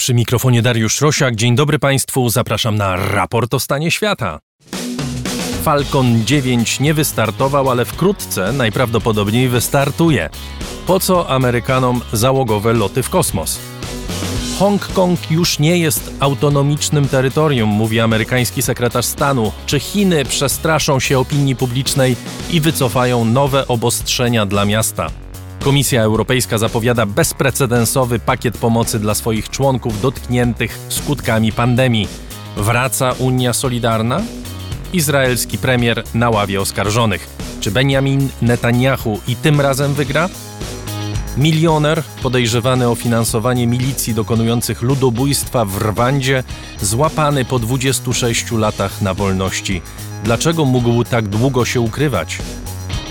Przy mikrofonie Dariusz Rosiak. Dzień dobry Państwu. Zapraszam na raport o stanie świata. Falcon 9 nie wystartował, ale wkrótce najprawdopodobniej wystartuje. Po co Amerykanom załogowe loty w kosmos? Hongkong już nie jest autonomicznym terytorium, mówi amerykański sekretarz stanu. Czy Chiny przestraszą się opinii publicznej i wycofają nowe obostrzenia dla miasta? Komisja Europejska zapowiada bezprecedensowy pakiet pomocy dla swoich członków dotkniętych skutkami pandemii. Wraca Unia Solidarna? Izraelski premier na ławie oskarżonych. Czy Benjamin Netanyahu i tym razem wygra? Milioner podejrzewany o finansowanie milicji dokonujących ludobójstwa w Rwandzie, złapany po 26 latach na wolności. Dlaczego mógł tak długo się ukrywać?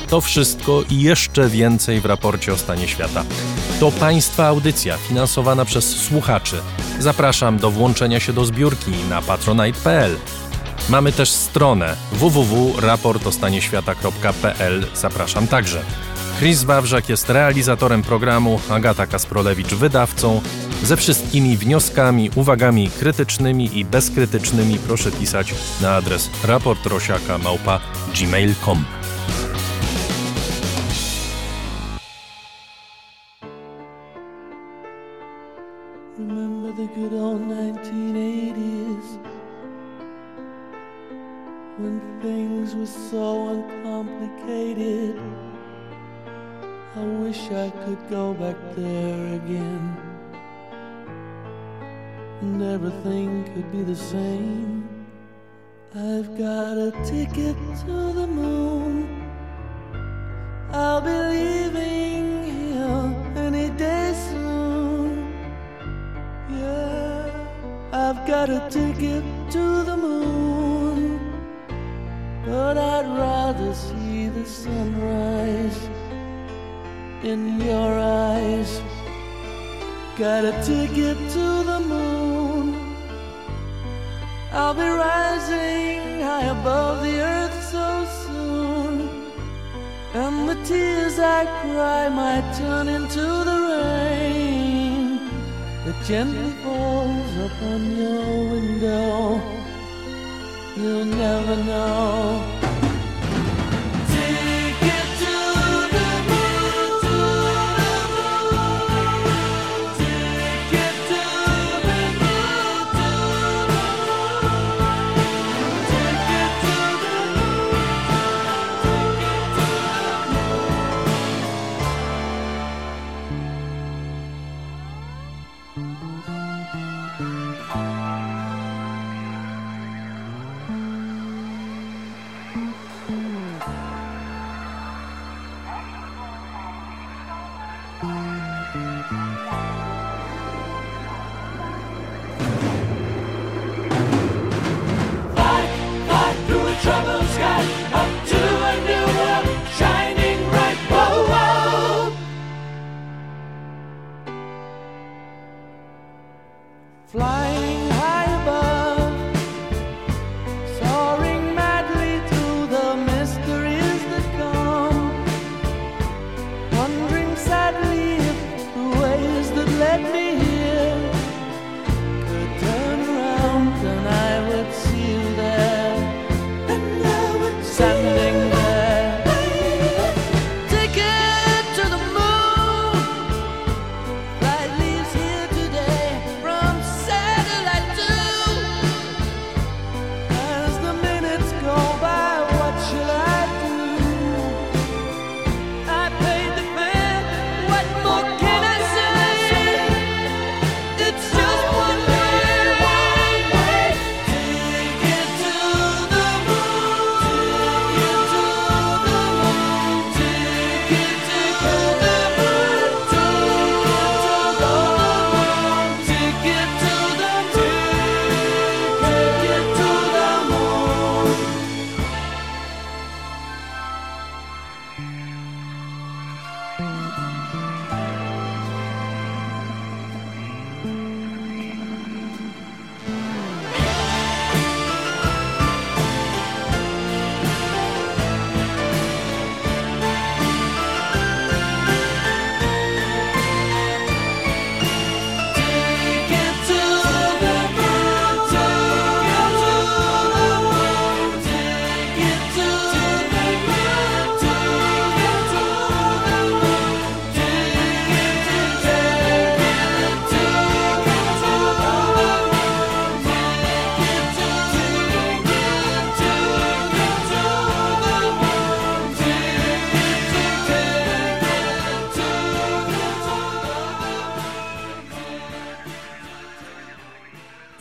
To wszystko i jeszcze więcej w raporcie o stanie świata. To Państwa audycja finansowana przez słuchaczy. Zapraszam do włączenia się do zbiórki na patronite.pl. Mamy też stronę www.raportostanieświata.pl. Zapraszam także. Chris Wawrzak jest realizatorem programu, Agata Kasprolewicz wydawcą. Ze wszystkimi wnioskami, uwagami krytycznymi i bezkrytycznymi proszę pisać na adres raportrosiaka.gmail.com. so uncomplicated. I wish I could go back there again and everything could be the same. I've got a ticket to the moon. I'll be leaving here any day soon. Yeah, I've got a ticket to the moon, but I'd rather see the sunrise in your eyes. Got a ticket to the moon. I'll be rising high above the earth so soon. And the tears I cry might turn into the rain that gently falls upon your window. You'll never know.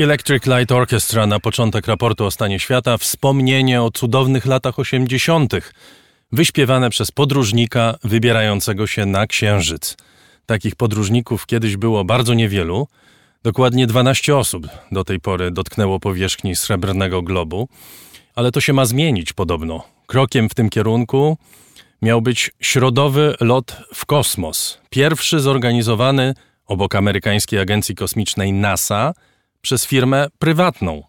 Electric Light Orchestra na początek raportu o stanie świata, wspomnienie o cudownych latach 80., wyśpiewane przez podróżnika wybierającego się na Księżyc. Takich podróżników kiedyś było bardzo niewielu. Dokładnie 12 osób do tej pory dotknęło powierzchni srebrnego globu, ale to się ma zmienić podobno. Krokiem w tym kierunku miał być środowy lot w kosmos. Pierwszy zorganizowany obok amerykańskiej agencji kosmicznej NASA przez firmę prywatną.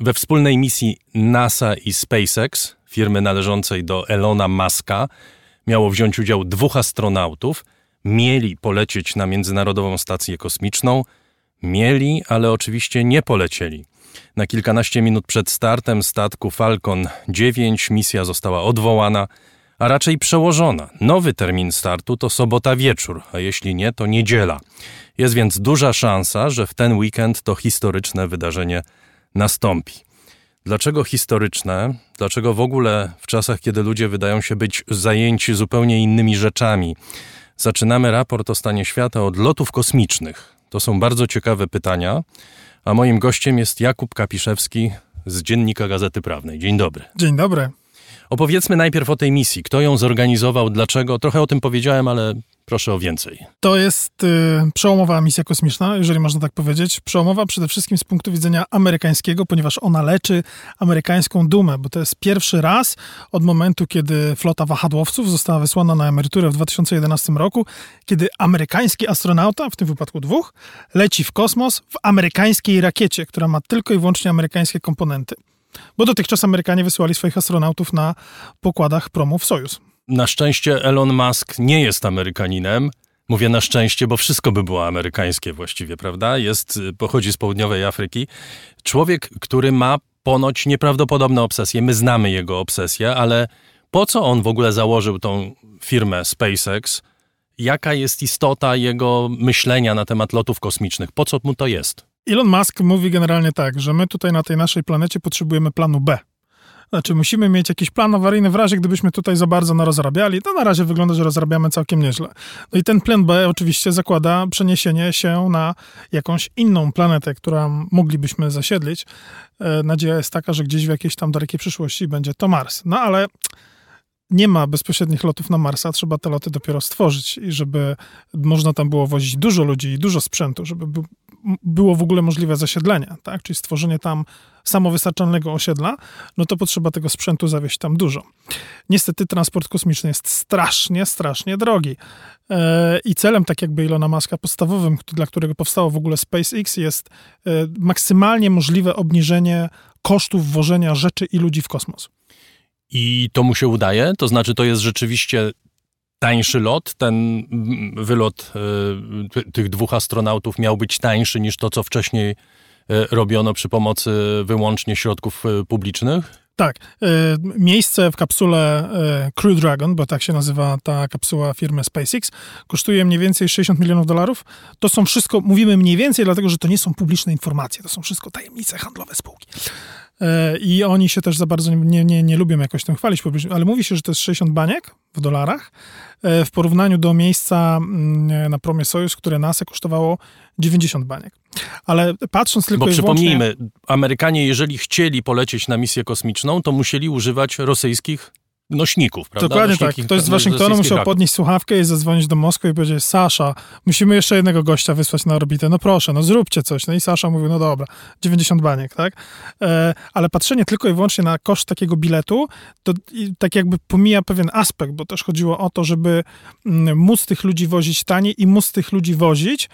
We wspólnej misji NASA i SpaceX, firmy należącej do Elona Muska, miało wziąć udział dwóch astronautów. Mieli polecieć na Międzynarodową Stację Kosmiczną. Mieli, ale oczywiście nie polecieli. Na kilkanaście minut przed startem statku Falcon 9 misja została odwołana, a raczej przełożona. Nowy termin startu to sobota wieczór, a jeśli nie, to niedziela. Jest więc duża szansa, że w ten weekend to historyczne wydarzenie nastąpi. Dlaczego historyczne? Dlaczego w ogóle w czasach, kiedy ludzie wydają się być zajęci zupełnie innymi rzeczami? Zaczynamy raport o stanie świata od lotów kosmicznych. To są bardzo ciekawe pytania, a moim gościem jest Jakub Kapiszewski z Dziennika Gazety Prawnej. Dzień dobry. Dzień dobry. Opowiedzmy najpierw o tej misji. Kto ją zorganizował, dlaczego? Trochę o tym powiedziałem, ale proszę o więcej. To jest y, przełomowa misja kosmiczna, jeżeli można tak powiedzieć. Przełomowa przede wszystkim z punktu widzenia amerykańskiego, ponieważ ona leczy amerykańską dumę, bo to jest pierwszy raz od momentu, kiedy flota wahadłowców została wysłana na emeryturę w 2011 roku, kiedy amerykański astronauta, w tym wypadku dwóch, leci w kosmos w amerykańskiej rakiecie, która ma tylko i wyłącznie amerykańskie komponenty. Bo dotychczas Amerykanie wysyłali swoich astronautów na pokładach promów Sojus. Na szczęście Elon Musk nie jest Amerykaninem. Mówię na szczęście, bo wszystko by było amerykańskie właściwie, prawda? Jest, pochodzi z południowej Afryki. Człowiek, który ma ponoć nieprawdopodobne obsesje. My znamy jego obsesję, ale po co on w ogóle założył tą firmę SpaceX? Jaka jest istota jego myślenia na temat lotów kosmicznych? Po co mu to jest? Elon Musk mówi generalnie tak, że my tutaj na tej naszej planecie potrzebujemy planu B. Znaczy, musimy mieć jakiś plan awaryjny w razie, gdybyśmy tutaj za bardzo narozrabiali. To na razie wygląda, że rozrabiamy całkiem nieźle. No i ten plan B oczywiście zakłada przeniesienie się na jakąś inną planetę, którą moglibyśmy zasiedlić. E, nadzieja jest taka, że gdzieś w jakiejś tam dalekiej przyszłości będzie to Mars. No ale nie ma bezpośrednich lotów na Marsa, trzeba te loty dopiero stworzyć i żeby można tam było wozić dużo ludzi i dużo sprzętu, żeby było w ogóle możliwe zasiedlenie, tak? czyli stworzenie tam samowystarczalnego osiedla, no to potrzeba tego sprzętu zawieźć tam dużo. Niestety transport kosmiczny jest strasznie, strasznie drogi. E, I celem, tak jakby Ilona Maska, podstawowym, dla którego powstało w ogóle SpaceX, jest e, maksymalnie możliwe obniżenie kosztów wożenia rzeczy i ludzi w kosmos. I to mu się udaje? To znaczy, to jest rzeczywiście tańszy lot. Ten wylot y, tych dwóch astronautów miał być tańszy niż to, co wcześniej y, robiono przy pomocy wyłącznie środków y, publicznych? Tak. Miejsce w kapsule Crew Dragon, bo tak się nazywa ta kapsuła firmy SpaceX, kosztuje mniej więcej 60 milionów dolarów. To są wszystko, mówimy mniej więcej, dlatego że to nie są publiczne informacje, to są wszystko tajemnice handlowe spółki. E, I oni się też za bardzo nie, nie, nie lubią jakoś tym chwalić ale mówi się, że to jest 60 baniek w dolarach e, w porównaniu do miejsca mm, na promie Sojus, które NASA kosztowało 90 baniek. Ale patrząc tylko Bo przypomnijmy, wyłącznie... Amerykanie, jeżeli chcieli polecieć na misję kosmiczną, to musieli używać rosyjskich nośników, prawda? Dokładnie tak. Ktoś z Waszyngtonu musiał podnieść słuchawkę i zadzwonić do Moskwy i powiedzieć, Sasza, musimy jeszcze jednego gościa wysłać na orbitę. No proszę, no zróbcie coś. No i Sasza mówił, no dobra, 90 baniek, tak? E, ale patrzenie tylko i wyłącznie na koszt takiego biletu, to tak jakby pomija pewien aspekt, bo też chodziło o to, żeby mm, móc tych ludzi wozić taniej i móc tych ludzi wozić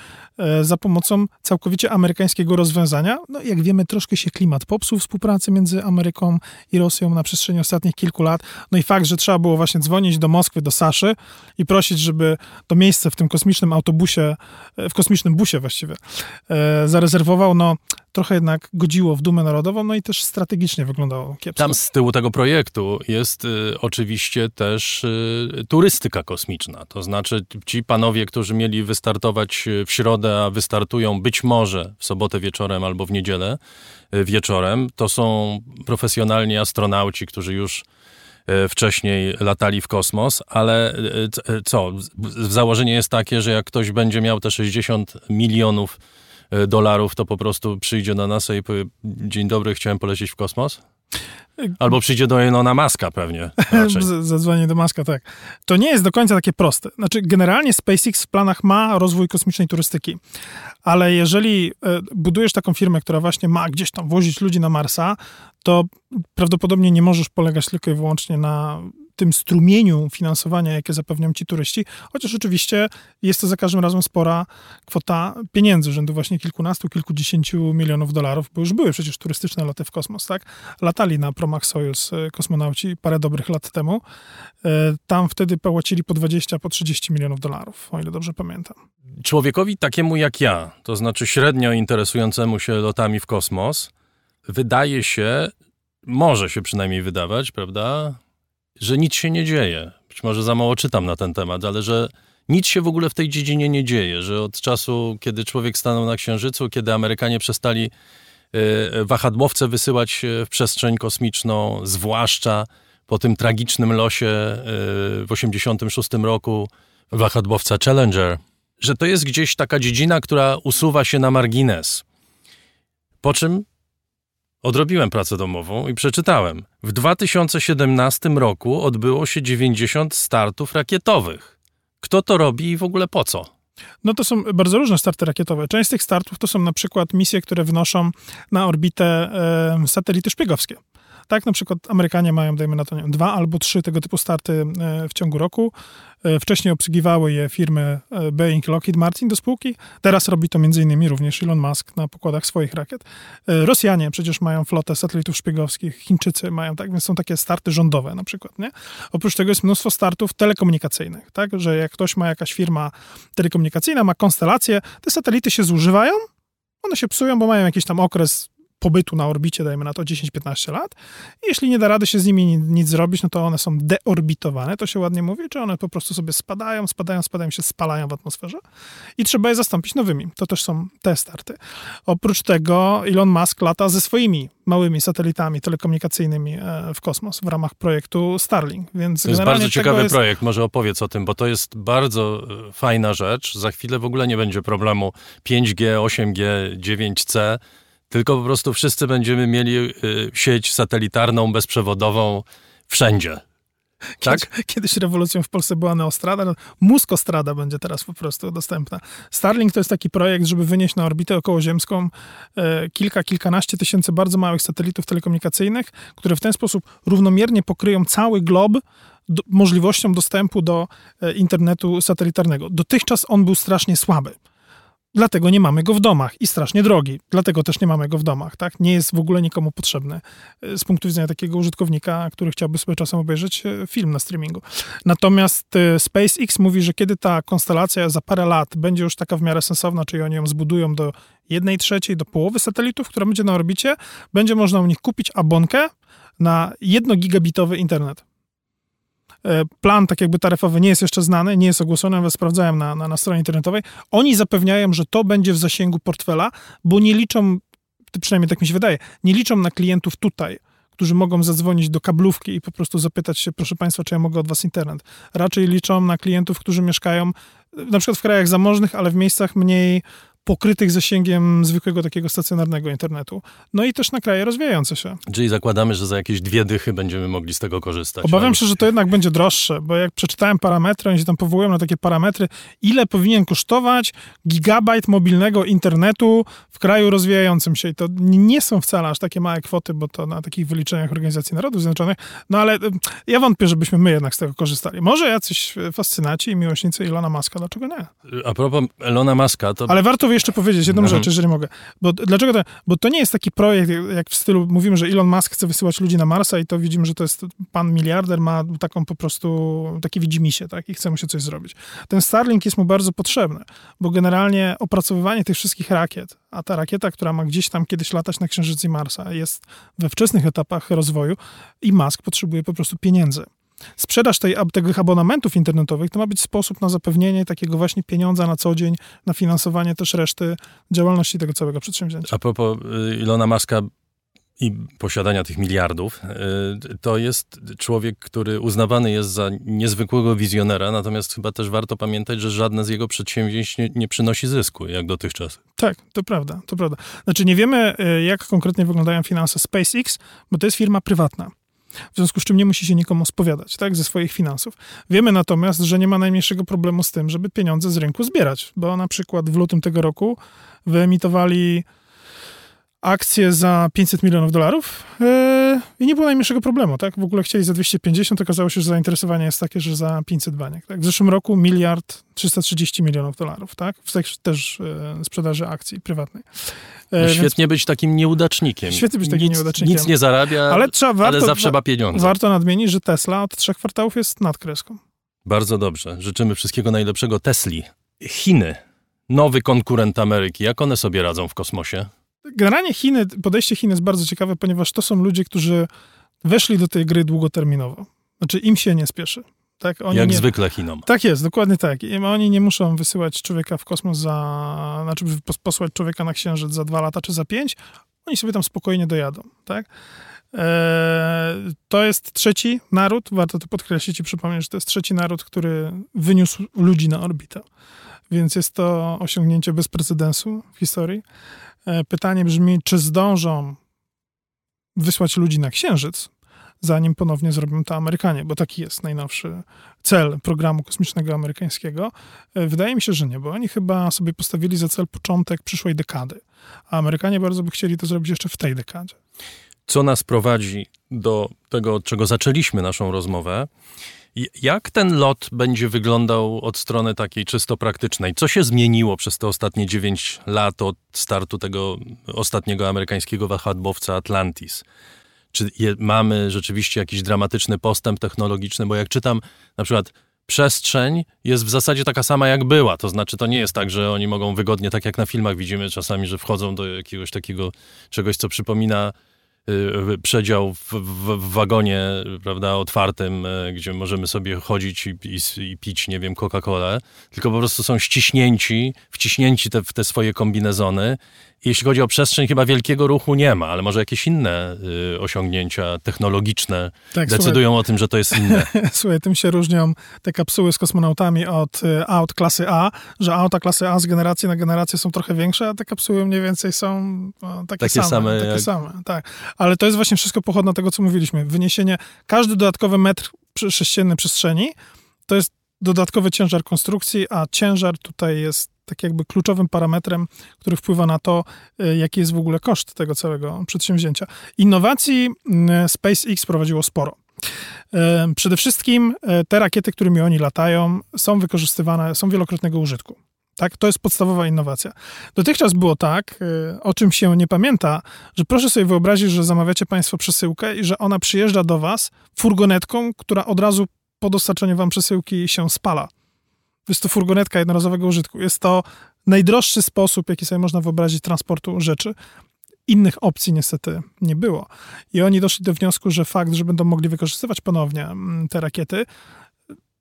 za pomocą całkowicie amerykańskiego rozwiązania. No jak wiemy, troszkę się klimat popsuł współpracy między Ameryką i Rosją na przestrzeni ostatnich kilku lat. No i fakt, że trzeba było właśnie dzwonić do Moskwy, do Saszy i prosić, żeby to miejsce w tym kosmicznym autobusie, e, w kosmicznym busie właściwie, e, zarezerwował, no trochę jednak godziło w dumę narodową, no i też strategicznie wyglądało kiepsko. Tam z tyłu tego projektu jest y, oczywiście też y, turystyka kosmiczna. To znaczy ci panowie, którzy mieli wystartować y, w środę, a wystartują być może w sobotę wieczorem albo w niedzielę y, wieczorem, to są profesjonalni astronauci, którzy już E, wcześniej latali w kosmos, ale e, co? Założenie jest takie, że jak ktoś będzie miał te 60 milionów dolarów, to po prostu przyjdzie do NASA i powie, dzień dobry, chciałem polecieć w kosmos? Albo przyjdzie do Elona Muska pewnie Zadzwonię do Maska, tak. To nie jest do końca takie proste. Znaczy, generalnie SpaceX w planach ma rozwój kosmicznej turystyki, ale jeżeli e, budujesz taką firmę, która właśnie ma gdzieś tam wozić ludzi na Marsa, to prawdopodobnie nie możesz polegać tylko i wyłącznie na tym strumieniu finansowania, jakie zapewnią ci turyści, chociaż oczywiście jest to za każdym razem spora kwota pieniędzy, rzędu właśnie kilkunastu, kilkudziesięciu milionów dolarów, bo już były przecież turystyczne loty w kosmos, tak? Latali na promach Sojus e, kosmonauci parę dobrych lat temu. E, Tam wtedy płacili po 20, po 30 milionów dolarów, o ile dobrze pamiętam. Człowiekowi takiemu jak ja, to znaczy średnio interesującemu się lotami w kosmos, wydaje się, może się przynajmniej wydawać, prawda, że nic się nie dzieje. Być może za mało czytam na ten temat, ale że nic się w ogóle w tej dziedzinie nie dzieje, że od czasu, kiedy człowiek stanął na Księżycu, kiedy Amerykanie przestali e, wahadłowce wysyłać e, w przestrzeń kosmiczną, zwłaszcza po tym tragicznym losie e, w 86 roku wahadłowca Challenger, że to jest gdzieś taka dziedzina, która usuwa się na margines. Po czym odrobiłem pracę domową i przeczytałem. W 2017 roku odbyło się 90 startów rakietowych. Kto to robi i w ogóle po co? No to są bardzo różne starty rakietowe. Część z tych startów to są na przykład misje, które wnoszą na orbitę e, satelity szpiegowskie. Tak, na przykład Amerykanie mają, dajmy na to, nie dwa albo trzy tego typu starty e, w ciągu roku. E, Wcześniej obsługiwały je firmy e, Boeing Lockheed Martin do spółki. Teraz robi to m.in. również Elon Musk na pokładach swoich rakiet. Rosjanie przecież mają flotę satelitów szpiegowskich, Chińczycy mają, tak, więc są takie starty rządowe na przykład, nie? Oprócz tego jest mnóstwo startów telekomunikacyjnych, tak, że jak ktoś ma jakaś firma telekomunikacyjna, ma konstelację, te satelity się zużywają, one się psują, bo mają jakiś tam okres pobytu na orbicie, dajmy na to 10-15 lat. Jeśli nie da rady się z nimi ni- nic zrobić, no to one są deorbitowane, to się ładnie mówi, czy one po prostu sobie spadają, spadają, spadają, się spalają w atmosferze i trzeba je zastąpić nowymi. To też są te starty. Oprócz tego Elon Musk lata ze swoimi małymi satelitami telekomunikacyjnymi e, w kosmos w ramach projektu Starlink, więc To jest bardzo ciekawy jest... projekt, może opowiedz o tym, bo to jest bardzo e, fajna rzecz. Za chwilę w ogóle nie będzie problemu 5G, 8G, 9C, tylko po prostu wszyscy będziemy mieli e, sieć satelitarną, bezprzewodową wszędzie. Tak? Kiedyś, kiedyś rewolucją w Polsce była Neostrada, no, Muskostrada będzie teraz po prostu dostępna. Starlink to jest taki projekt, żeby wynieść na orbitę okołoziemską e, kilka, kilkanaście tysięcy bardzo małych satelitów telekomunikacyjnych, które w ten sposób równomiernie pokryją cały glob do, możliwością dostępu do e, internetu satelitarnego. Dotychczas on był strasznie słaby. Dlatego nie mamy go w domach i strasznie drogi. Dlatego też nie mamy go w domach, tak? Nie jest w ogóle nikomu potrzebny e, z punktu widzenia takiego użytkownika, który chciałby sobie czasem obejrzeć e, film na streamingu. Natomiast e, SpaceX mówi, że kiedy ta konstelacja za parę lat będzie już taka w miarę sensowna, czyli oni ją zbudują do jednej trzeciej, do połowy satelitów, która będzie na orbicie, będzie można u nich kupić abonkę na jednogigabitowy internet. E, Plan tak jakby taryfowy nie jest jeszcze znany, nie jest ogłoszony, nawet sprawdzałem na, na, na stronie internetowej. Oni zapewniają, że to będzie w zasięgu portfela, bo nie liczą, przynajmniej tak mi się wydaje, nie liczą na klientów tutaj, którzy mogą zadzwonić do kablówki i po prostu zapytać się, proszę Państwa, czy ja mogę od Was internet. Raczej liczą na klientów, którzy mieszkają e, na przykład w krajach zamożnych, ale w miejscach mniej pokrytych zasięgiem zwykłego takiego stacjonarnego internetu. No i też na kraje rozwijające się. Czyli zakładamy, że za jakieś dwie dychy będziemy mogli z tego korzystać. Obawiam się, że to jednak będzie droższe, bo jak przeczytałem parametry, oni się tam powołują na takie parametry, ile powinien kosztować gigabajt mobilnego internetu w kraju rozwijającym się. I to nie są wcale aż takie małe kwoty, bo to na takich wyliczeniach Organizacji Narodów Zjednoczonych. No ale ja wątpię, żebyśmy my jednak z tego korzystali. Może jacyś y, fascynaci i miłośnicy Ilona Maska, dlaczego nie? A propos Elona Muska, to Ale warto jeszcze powiedzieć jedną Mhm. rzecz, jeżeli mogę. Bo dlaczego to? Bo to nie jest taki projekt, jak- w stylu mówimy, że Elon Musk chce wysyłać ludzi na Marsa i to widzimy, że to jest pan miliarder, ma taką po prostu, takie widzimisię, tak? I chce mu się coś zrobić. Ten Starlink jest mu bardzo potrzebny, bo generalnie opracowywanie tych wszystkich rakiet, a ta rakieta, która ma gdzieś tam kiedyś latać na Księżycu i Marsa, jest we wczesnych etapach rozwoju i Musk potrzebuje po prostu pieniędzy. Sprzedaż tej, tych abonamentów internetowych to ma być sposób na zapewnienie takiego właśnie pieniądza na co dzień, na finansowanie też reszty działalności tego całego przedsięwzięcia. a propos y, Ilona Muska, i posiadania tych miliardów, y, to jest człowiek, który uznawany jest za niezwykłego wizjonera, natomiast chyba też warto pamiętać, że żadne z jego przedsięwzięć nie, nie przynosi zysku, jak dotychczas. Tak, to prawda, to prawda. Znaczy nie wiemy, y, jak konkretnie wyglądają finanse SpaceX, bo to jest firma prywatna. W związku z czym nie musi się nikomu spowiadać, tak, ze swoich finansów. Wiemy natomiast, że nie ma najmniejszego problemu z tym, żeby pieniądze z rynku zbierać, bo na przykład w lutym tego roku wyemitowali akcje za 500 milionów dolarów yy, i nie było najmniejszego problemu, tak? W ogóle chcieli za 250, okazało się, że zainteresowanie jest takie, że za 500 baniek, tak? W zeszłym roku miliard 330 milionów dolarów, tak? W też, też yy, sprzedaży akcji prywatnej. Yy, świetnie być takim nieudacznikiem. Świetnie być takim nic, nieudacznikiem. Nic nie zarabia, ale, trzeba, warto, ale zawsze ma pieniądze. Warto nadmienić, że Tesla od trzech kwartałów jest nad kreską. Bardzo dobrze. Życzymy wszystkiego najlepszego Tesli. Chiny, nowy konkurent Ameryki. Jak one sobie radzą w kosmosie? Generalnie Chiny, podejście Chin jest bardzo ciekawe, ponieważ to są ludzie, którzy weszli do tej gry długoterminowo. Znaczy im się nie spieszy. Tak? Oni Jak nie, zwykle Chinom. Tak jest, dokładnie tak. I oni nie muszą wysyłać człowieka w kosmos za, znaczy posłać człowieka na Księżyc za dwa lata czy za pięć. Oni sobie tam spokojnie dojadą, tak? Eee, to jest trzeci naród, warto to podkreślić i przypomnieć, że to jest trzeci naród, który wyniósł ludzi na orbitę. Więc jest to osiągnięcie bez precedensu w historii. E, pytanie brzmi, czy zdążą wysłać ludzi na Księżyc, zanim ponownie zrobią to Amerykanie, bo taki jest najnowszy cel programu kosmicznego amerykańskiego. E, wydaje mi się, że nie, bo oni chyba sobie postawili za cel początek przyszłej dekady, a Amerykanie bardzo by chcieli to zrobić jeszcze w tej dekadzie. Co nas prowadzi do tego, od czego zaczęliśmy naszą rozmowę, jak ten lot będzie wyglądał od strony takiej czysto praktycznej? Co się zmieniło przez te ostatnie 9 lat od startu tego ostatniego amerykańskiego wahadłowca Atlantis? Czy je, mamy rzeczywiście jakiś dramatyczny postęp technologiczny? Bo jak czytam na przykład przestrzeń jest w zasadzie taka sama jak była. To znaczy, to nie jest tak, że oni mogą wygodnie, tak jak na filmach widzimy czasami, że wchodzą do jakiegoś takiego czegoś, co przypomina przedział w, w, w, wagonie, prawda, otwartym, e, gdzie możemy sobie chodzić i, i, i pić, nie wiem, Coca-Colę, tylko po prostu są ściśnięci, wciśnięci te, w te swoje kombinezony jeśli chodzi o przestrzeń, chyba wielkiego ruchu nie ma, ale może jakieś inne y, osiągnięcia technologiczne tak, decydują słuchaj, o tym, że to jest inne. Słuchaj, tym się różnią te kapsuły z kosmonautami od y, aut klasy A, że auta klasy A z generacji na generację są trochę większe, a te kapsuły mniej więcej są no, takie, takie, same. same takie jak... same, tak. Ale to jest właśnie wszystko pochodne tego, co mówiliśmy. Wyniesienie, każdy dodatkowy metr sześcienny przestrzeni to jest dodatkowy ciężar konstrukcji, a ciężar tutaj jest tak jakby kluczowym parametrem, który wpływa na to, e, jaki jest w ogóle koszt tego całego przedsięwzięcia. Innowacji SpaceX prowadziło sporo. E, przede wszystkim te rakiety, którymi oni latają, są wykorzystywane, są wielokrotnego użytku. Tak? To jest podstawowa innowacja. Dotychczas było tak, o czym się nie pamięta, że proszę sobie wyobrazić, że zamawiacie Państwo przesyłkę i że ona przyjeżdża do Was furgonetką, która od razu po dostarczeniu Wam przesyłki się spala. Jest to furgonetka jednorazowego użytku. Jest to najdroższy sposób, jaki sobie można wyobrazić transportu rzeczy. Innych opcji niestety nie było. I oni doszli do wniosku, że fakt, że będą mogli wykorzystywać ponownie mm, te rakiety,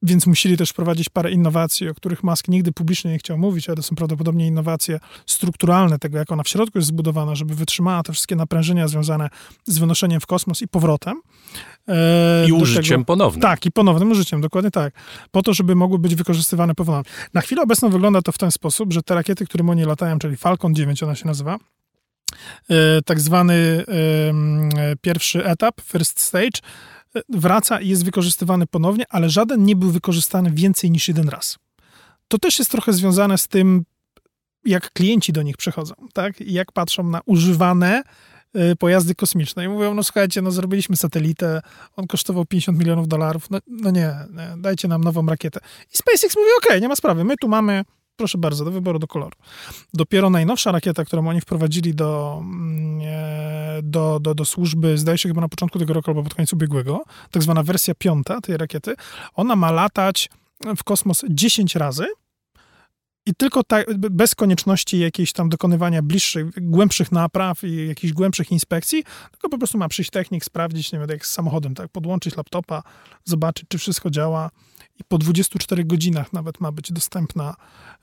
więc musieli też wprowadzić parę innowacji, o których Musk nigdy publicznie nie chciał mówić, ale to są prawdopodobnie innowacje strukturalne tego, jak ona w środku jest zbudowana, żeby wytrzymała te wszystkie naprężenia związane z wynoszeniem w kosmos i powrotem. E, I użyciem tego, ponownym. Tak, i ponownym użyciem, dokładnie tak. Po to, żeby mogły być wykorzystywane ponownie. Na chwilę obecną wygląda to w ten sposób, że te rakiety, którym oni latają, czyli Falcon 9 ona się nazywa, e, tak zwany pierwszy etap, first stage, wraca i jest wykorzystywany ponownie, ale żaden nie był wykorzystany więcej niż jeden raz. To też jest trochę związane z tym, jak klienci do nich przychodzą, tak? I jak patrzą na używane y, pojazdy kosmiczne i mówią, no słuchajcie, no zrobiliśmy satelitę, on kosztował 50 milionów dolarów, no, no nie, nie, dajcie nam nową rakietę. I SpaceX mówi, okej, okay, nie ma sprawy, my tu mamy proszę bardzo, do wyboru, do koloru. Dopiero najnowsza rakieta, którą oni wprowadzili do, mm, e, do, do, do służby, zdaje się chyba na początku tego roku albo pod koniec ubiegłego, tak zwana wersja piąta tej rakiety, ona ma latać w kosmos 10 razy, i tylko tak, bez konieczności jakiejś tam dokonywania bliższych, głębszych napraw i jakichś głębszych inspekcji, tylko po prostu ma przyjść technik, sprawdzić, nie wiem, jak z samochodem, tak, podłączyć laptopa, zobaczyć, czy wszystko działa, i po 24 godzinach nawet ma być dostępna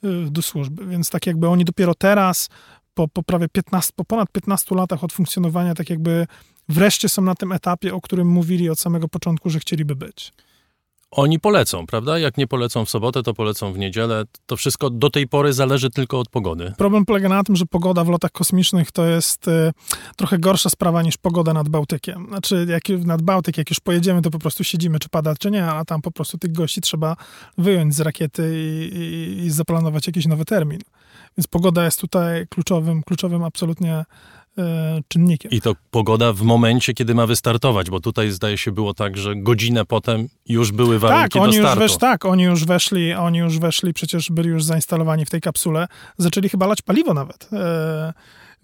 y, do służby. Więc tak jakby oni dopiero teraz po, po prawie 15, po ponad 15 latach od funkcjonowania, tak jakby wreszcie są na tym etapie, o którym mówili od samego początku, że chcieliby być. Oni polecą, prawda? Jak nie polecą w sobotę, to polecą w niedzielę. To wszystko do tej pory zależy tylko od pogody. Problem polega na tym, że pogoda w lotach kosmicznych to jest e, trochę gorsza sprawa niż pogoda nad Bałtykiem. Znaczy, jak nad Bałtyk, jak już pojedziemy, to po prostu siedzimy, czy pada, czy nie, a tam po prostu tych gości trzeba wyjąć z rakiety i, i, i zaplanować jakiś nowy termin. Więc pogoda jest tutaj kluczowym, kluczowym absolutnie czynnikiem. I to pogoda w momencie, kiedy ma wystartować, bo tutaj zdaje się było tak, że godzinę potem już były warunki tak, oni do już startu. wesz, tak, oni już weszli, oni już weszli, przecież byli już zainstalowani w tej kapsule, zaczęli chyba lać paliwo nawet. E,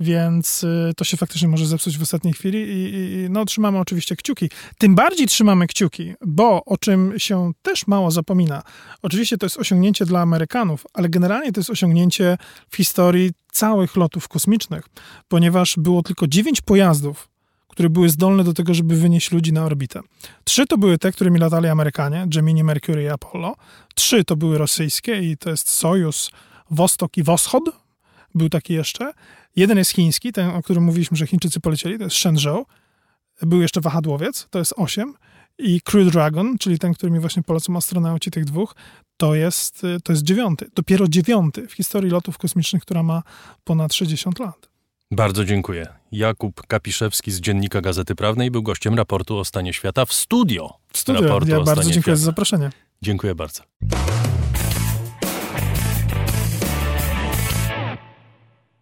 więc y, to się faktycznie może zepsuć w ostatniej chwili i, i no, trzymamy oczywiście kciuki. Tym bardziej trzymamy kciuki, bo o czym się też mało zapomina, oczywiście to jest osiągnięcie dla Amerykanów, ale generalnie to jest osiągnięcie w historii całych lotów kosmicznych, ponieważ było tylko dziewięć pojazdów, które były zdolne do tego, żeby wynieść ludzi na orbitę. Trzy to były te, którymi latali Amerykanie, Gemini, Mercury i Apollo. Trzy to były rosyjskie i to jest Sojus, Wostok i Woschod. Był taki jeszcze. Jeden jest chiński, ten, o którym mówiliśmy, że Chińczycy polecieli, to jest Shenzhou. Był jeszcze wahadłowiec, to jest osiem. I Crew Dragon, czyli ten, którymi właśnie polecą astronauci tych dwóch, to jest, to jest dziewiąty. Dopiero dziewiąty w historii lotów kosmicznych, która ma ponad 60 lat. Bardzo dziękuję. Jakub Kapiszewski z Dziennika Gazety Prawnej był gościem raportu o stanie świata w studio. W raportu Ja bardzo dziękuję za świata. zaproszenie. Dziękuję bardzo.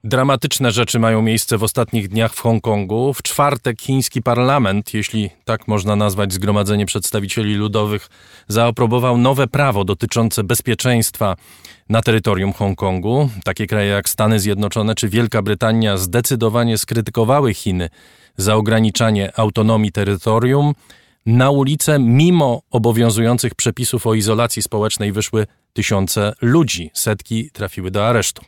Dramatyczne rzeczy mają miejsce w ostatnich dniach w Hongkongu. W czwartek chiński parlament, jeśli tak można nazwać zgromadzenie przedstawicieli ludowych, zaaprobował nowe prawo dotyczące bezpieczeństwa na terytorium Hongkongu. Takie kraje jak Stany Zjednoczone czy Wielka Brytania zdecydowanie skrytykowały Chiny za ograniczanie autonomii terytorium. Na ulicę, mimo obowiązujących przepisów o izolacji społecznej, wyszły tysiące ludzi. Setki trafiły do aresztu.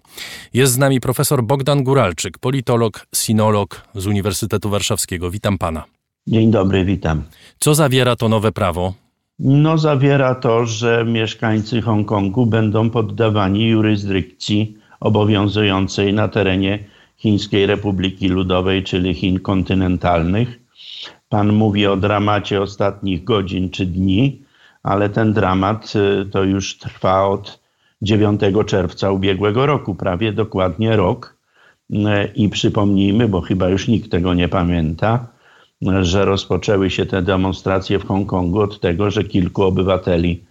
Jest z nami profesor Bogdan Guralczyk, politolog, sinolog z Uniwersytetu Warszawskiego. Witam pana. Dzień dobry, witam. Co zawiera to nowe prawo? No, zawiera to, że mieszkańcy Hongkongu będą poddawani jurysdykcji obowiązującej na terenie Chińskiej Republiki Ludowej, czyli Chin kontynentalnych. Pan mówi o dramacie ostatnich godzin czy dni, ale ten dramat y, to już trwa od 9 czerwca ubiegłego roku, prawie dokładnie rok. Y, I przypomnijmy, bo chyba już nikt tego nie pamięta, że rozpoczęły się te demonstracje w Hongkongu od tego, że kilku obywateli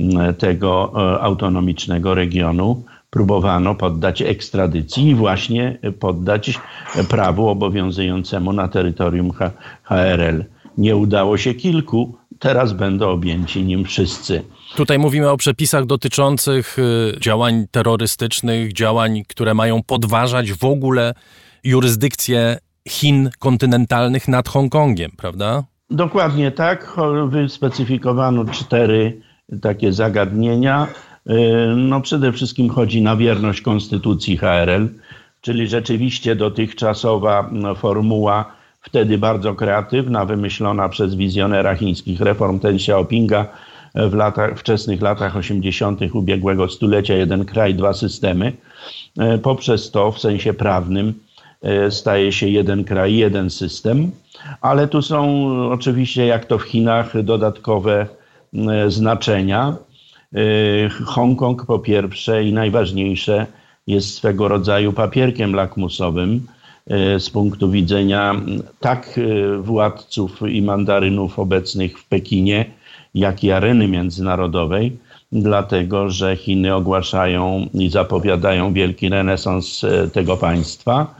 y, tego autonomicznego regionu próbowano poddać ekstradycji i właśnie poddać prawu obowiązującemu na terytorium HRL. Nie udało się kilku, teraz będą objęci nim wszyscy. Tutaj mówimy o przepisach dotyczących y, działań terrorystycznych, działań, które mają podważać w ogóle jurysdykcję Chin kontynentalnych nad Hongkongiem, prawda? Dokładnie tak. Wyspecyfikowano cztery takie zagadnienia. Y, No przede wszystkim chodzi na wierność konstytucji HRL, czyli rzeczywiście dotychczasowa no, formuła, wtedy bardzo kreatywna, wymyślona przez wizjonera chińskich reform Ten Xiaopinga w latach, wczesnych latach 80. ubiegłego stulecia, jeden kraj, dwa systemy. Y, Poprzez to w sensie prawnym e, staje się jeden kraj, jeden system, ale tu są oczywiście, jak to w Chinach, dodatkowe znaczenia. E, Hongkong po pierwsze i najważniejsze jest swego rodzaju papierkiem lakmusowym e, z punktu widzenia tak e, władców i mandarynów obecnych w Pekinie, jak i areny międzynarodowej, dlatego że Chiny ogłaszają i zapowiadają wielki renesans tego państwa,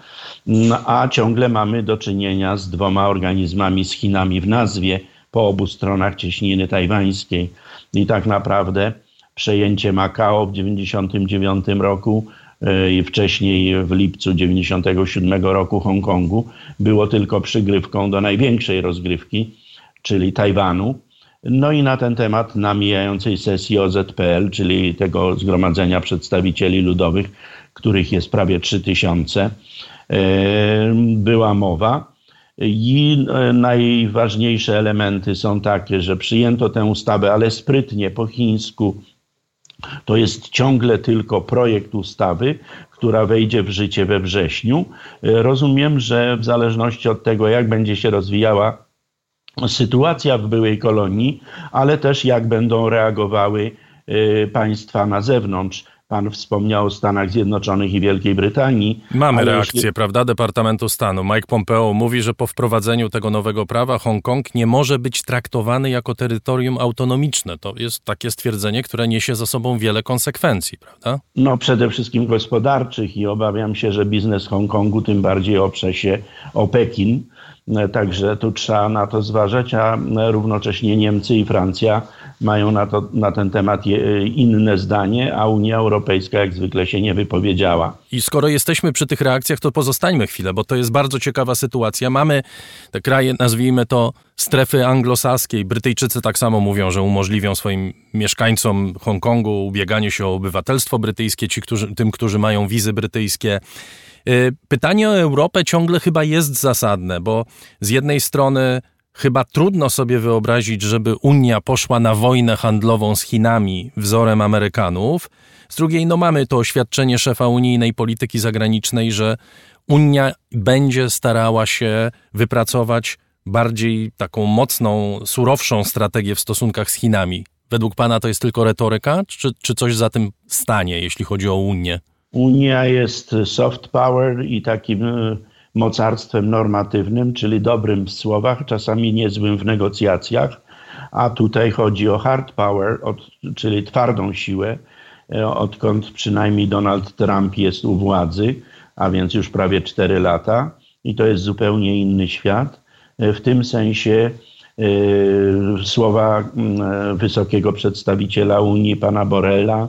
No, a ciągle mamy do czynienia z dwoma organizmami z Chinami w nazwie po obu stronach cieśniny tajwańskiej. I tak naprawdę przejęcie Makao w 1999 roku e, i wcześniej w lipcu 1997 roku Hongkongu było tylko przygrywką do największej rozgrywki, czyli Tajwanu. No i na ten temat na mijającej sesji OZPL, czyli tego Zgromadzenia Przedstawicieli Ludowych, których jest prawie 3000, e, była mowa. I e, najważniejsze elementy są takie, że przyjęto tę ustawę, ale sprytnie po chińsku, To jest ciągle tylko projekt ustawy, która wejdzie w życie we wrześniu. Rozumiem, że w zależności od tego, jak będzie się rozwijała sytuacja w byłej kolonii, ale też jak będą reagowały y, państwa na zewnątrz. Pan wspomniał o Stanach Zjednoczonych i Wielkiej Brytanii. Mamy reakcję, jeśli- prawda, Departamentu Stanu. Mike Pompeo mówi, że po wprowadzeniu tego nowego prawa Hongkong nie może być traktowany jako terytorium autonomiczne. To jest takie stwierdzenie, które niesie za sobą wiele konsekwencji, prawda? No przede wszystkim gospodarczych i obawiam się, że biznes Hongkongu tym bardziej oprze się o Pekin. E, Także tu trzeba na to zważać, a e, równocześnie Niemcy i Francja mają na, to, na ten temat e, inne zdanie, a Unia Europejska jak zwykle się nie wypowiedziała. I skoro jesteśmy przy tych reakcjach, to pozostańmy chwilę, bo to jest bardzo ciekawa sytuacja. Mamy te kraje, nazwijmy to strefy anglosaskiej. Brytyjczycy tak samo mówią, że umożliwią swoim mieszkańcom Hongkongu ubieganie się o obywatelstwo brytyjskie, ci, którzy, tym, którzy mają wizy brytyjskie. Y, Pytanie o Europę ciągle chyba jest zasadne, bo z jednej strony chyba trudno sobie wyobrazić, żeby Unia poszła na wojnę handlową z Chinami wzorem Amerykanów. Z drugiej, no mamy to oświadczenie szefa unijnej polityki zagranicznej, że Unia będzie starała się wypracować bardziej taką mocną, surowszą strategię w stosunkach z Chinami. Według pana to jest tylko retoryka, czy, czy coś za tym stanie, jeśli chodzi o Unię? Unia jest soft power i takim e, mocarstwem normatywnym, czyli dobrym w słowach, czasami niezłym w negocjacjach, a tutaj chodzi o hard power, czyli twardą siłę, e, odkąd przynajmniej Donald Trump jest u władzy, a więc już prawie 4 lata. I to jest zupełnie inny świat. E, W tym sensie słowa mm, wysokiego przedstawiciela Unii, pana Borrella, e,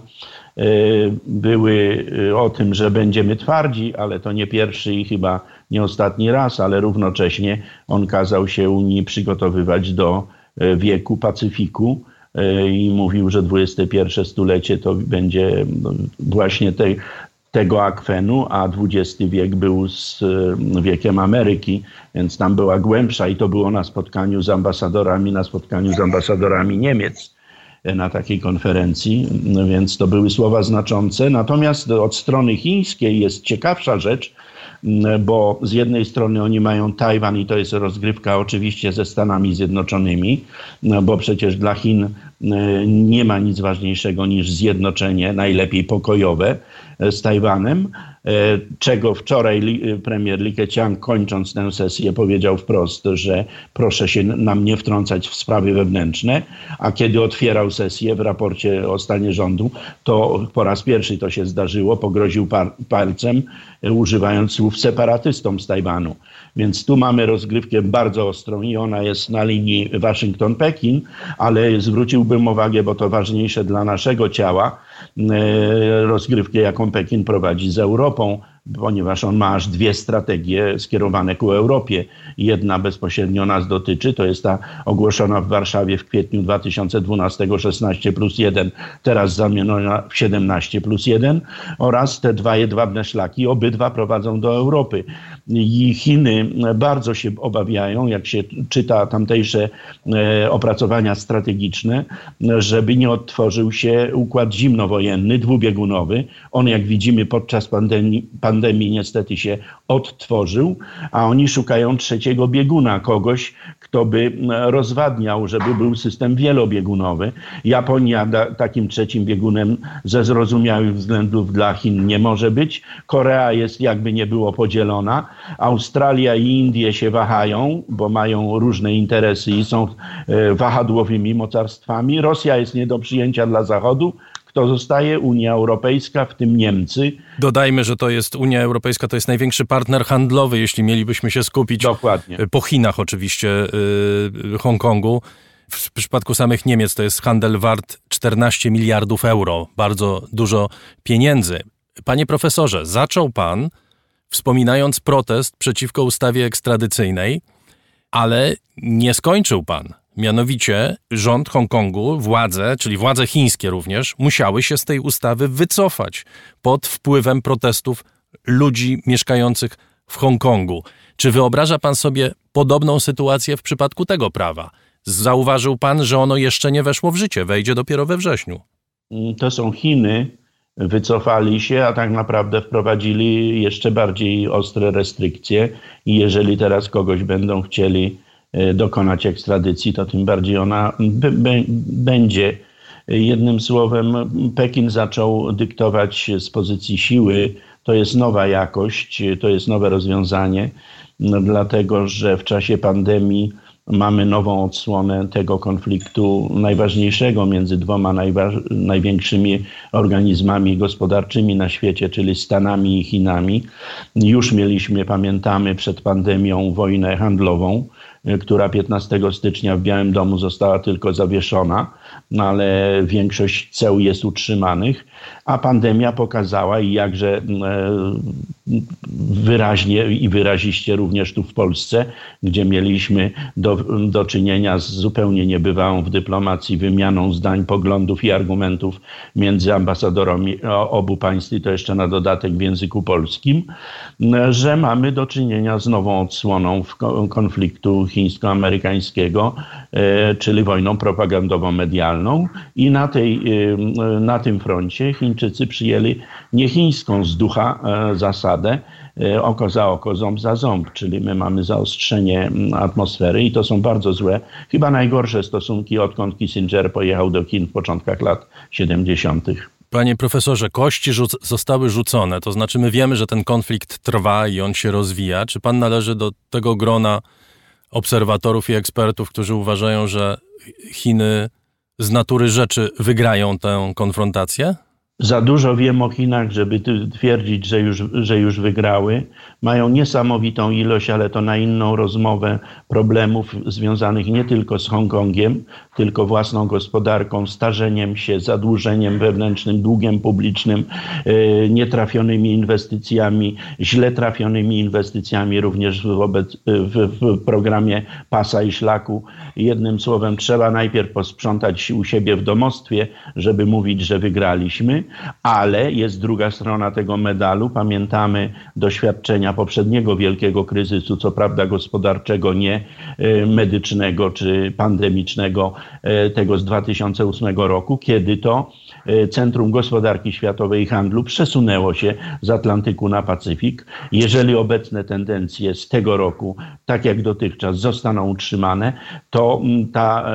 były e, o tym, że będziemy twardzi, ale to nie pierwszy i chyba nie ostatni raz, ale równocześnie on kazał się Unii przygotowywać do e, wieku Pacyfiku i mówił, że XXI stulecie to będzie no, właśnie tej, tego akwenu, a XX wiek był z wiekiem Ameryki, więc tam była głębsza i to było na spotkaniu z ambasadorami, na spotkaniu z ambasadorami Niemiec na takiej konferencji, no więc to były słowa znaczące. Natomiast od strony chińskiej jest ciekawsza rzecz, bo z jednej strony oni mają Tajwan i to jest rozgrywka oczywiście ze Stanami Zjednoczonymi, no bo przecież dla Chin nie ma nic ważniejszego niż zjednoczenie, najlepiej pokojowe e, z Tajwanem, e, czego wczoraj premier Li Keqiang kończąc tę sesję powiedział wprost, że proszę się nam nie wtrącać w sprawy wewnętrzne, a kiedy otwierał sesję w raporcie o stanie rządu, to po raz pierwszy to się zdarzyło, pogroził palcem, e, używając słów separatystom z Tajwanu. Więc tu mamy rozgrywkę bardzo ostrą i ona jest na linii Waszyngton-Pekin, ale zwróciłbym uwagę, bo to ważniejsze dla naszego ciała, e, rozgrywkę, jaką Pekin prowadzi z Europą, ponieważ on ma aż dwie strategie skierowane ku Europie. Jedna bezpośrednio nas dotyczy, to jest ta ogłoszona w Warszawie w kwietniu 2012 16 plus 1, teraz zamieniona w 17 plus 1 oraz te dwa jedwabne szlaki, obydwa prowadzą do Europy. I Chiny bardzo się obawiają, jak się czyta tamtejsze e, opracowania strategiczne, żeby nie odtworzył się układ zimnowojenny, dwubiegunowy. On, jak widzimy, podczas pandemii, pandemii niestety się odtworzył, a oni szukają trzeciego bieguna, kogoś, kto by rozwadniał, żeby był system wielobiegunowy. Japonia da, takim trzecim biegunem ze zrozumiałych względów dla Chin nie może być. Korea jest jakby nie było podzielona. Australia i Indie się wahają, bo mają różne interesy i są e, wahadłowymi mocarstwami. Rosja jest nie do przyjęcia dla Zachodu. Kto zostaje? Unia Europejska, w tym Niemcy. Dodajmy, że to jest Unia Europejska, to jest największy partner handlowy, jeśli mielibyśmy się skupić Dokładnie. po Chinach oczywiście, yy, Hongkongu. W przypadku samych Niemiec to jest handel wart 14 miliardów euro, bardzo dużo pieniędzy. Panie profesorze, zaczął pan wspominając protest przeciwko ustawie ekstradycyjnej, ale nie skończył pan. Mianowicie rząd Hongkongu, władze, czyli władze chińskie również, musiały się z tej ustawy wycofać pod wpływem protestów ludzi mieszkających w Hongkongu. Czy wyobraża pan sobie podobną sytuację w przypadku tego prawa? Zauważył pan, że ono jeszcze nie weszło w życie, wejdzie dopiero we wrześniu. to są Chiny, wycofali się, a tak naprawdę wprowadzili jeszcze bardziej ostre restrykcje. I jeżeli teraz kogoś będą chcieli dokonać ekstradycji, to tym bardziej ona będzie. Jednym słowem, Pekin zaczął dyktować z pozycji siły. To jest nowa jakość, to jest nowe rozwiązanie, no, dlatego że w czasie pandemii mamy nową odsłonę tego konfliktu najważniejszego między dwoma największymi organizmami gospodarczymi na świecie, czyli Stanami i Chinami. Już mieliśmy, pamiętamy, przed pandemią wojnę handlową która 15 stycznia w Białym Domu została tylko zawieszona, no ale większość ceł jest utrzymanych, a pandemia pokazała i jakże e, wyraźnie i wyraziście również tu w Polsce, gdzie mieliśmy do, do czynienia z zupełnie niebywałą w dyplomacji wymianą zdań, poglądów i argumentów między ambasadorami obu państw i to jeszcze na dodatek w języku polskim, że mamy do czynienia z nową odsłoną konfliktu chińsko-amerykańskiego, e, czyli wojną propagandową medialną i na, tej, e, na tym froncie Chińczycy przyjęli nie chińską z ducha e, zasadę, oko za oko, ząb za ząb, czyli my mamy zaostrzenie atmosfery i to są bardzo złe, chyba najgorsze stosunki, odkąd Kissinger pojechał do Chin w początkach lat 70. Panie profesorze, kości rzuc zostały rzucone, to znaczy my wiemy, że ten konflikt trwa i on się rozwija. Czy pan należy do tego grona obserwatorów i ekspertów, którzy uważają, że Chiny z natury rzeczy wygrają tę konfrontację? Za dużo wiem o Chinach, żeby twierdzić, że już, że już wygrały. Mają niesamowitą ilość, ale to na inną rozmowę, problemów związanych nie tylko z Hongkongiem, tylko własną gospodarką, starzeniem się, zadłużeniem wewnętrznym, długiem publicznym, e, nietrafionymi inwestycjami, źle trafionymi inwestycjami również wobec, w, w programie pasa i szlaku. Jednym słowem, trzeba najpierw posprzątać u siebie w domostwie, żeby mówić, że wygraliśmy ale jest druga strona tego medalu. Pamiętamy doświadczenia poprzedniego wielkiego kryzysu, co prawda gospodarczego, nie e, medycznego czy pandemicznego, e, tego z 2008 roku, kiedy to e, Centrum Gospodarki Światowej i Handlu przesunęło się z Atlantyku na Pacyfik. Jeżeli obecne tendencje z tego roku, tak jak dotychczas, zostaną utrzymane, to mm, ta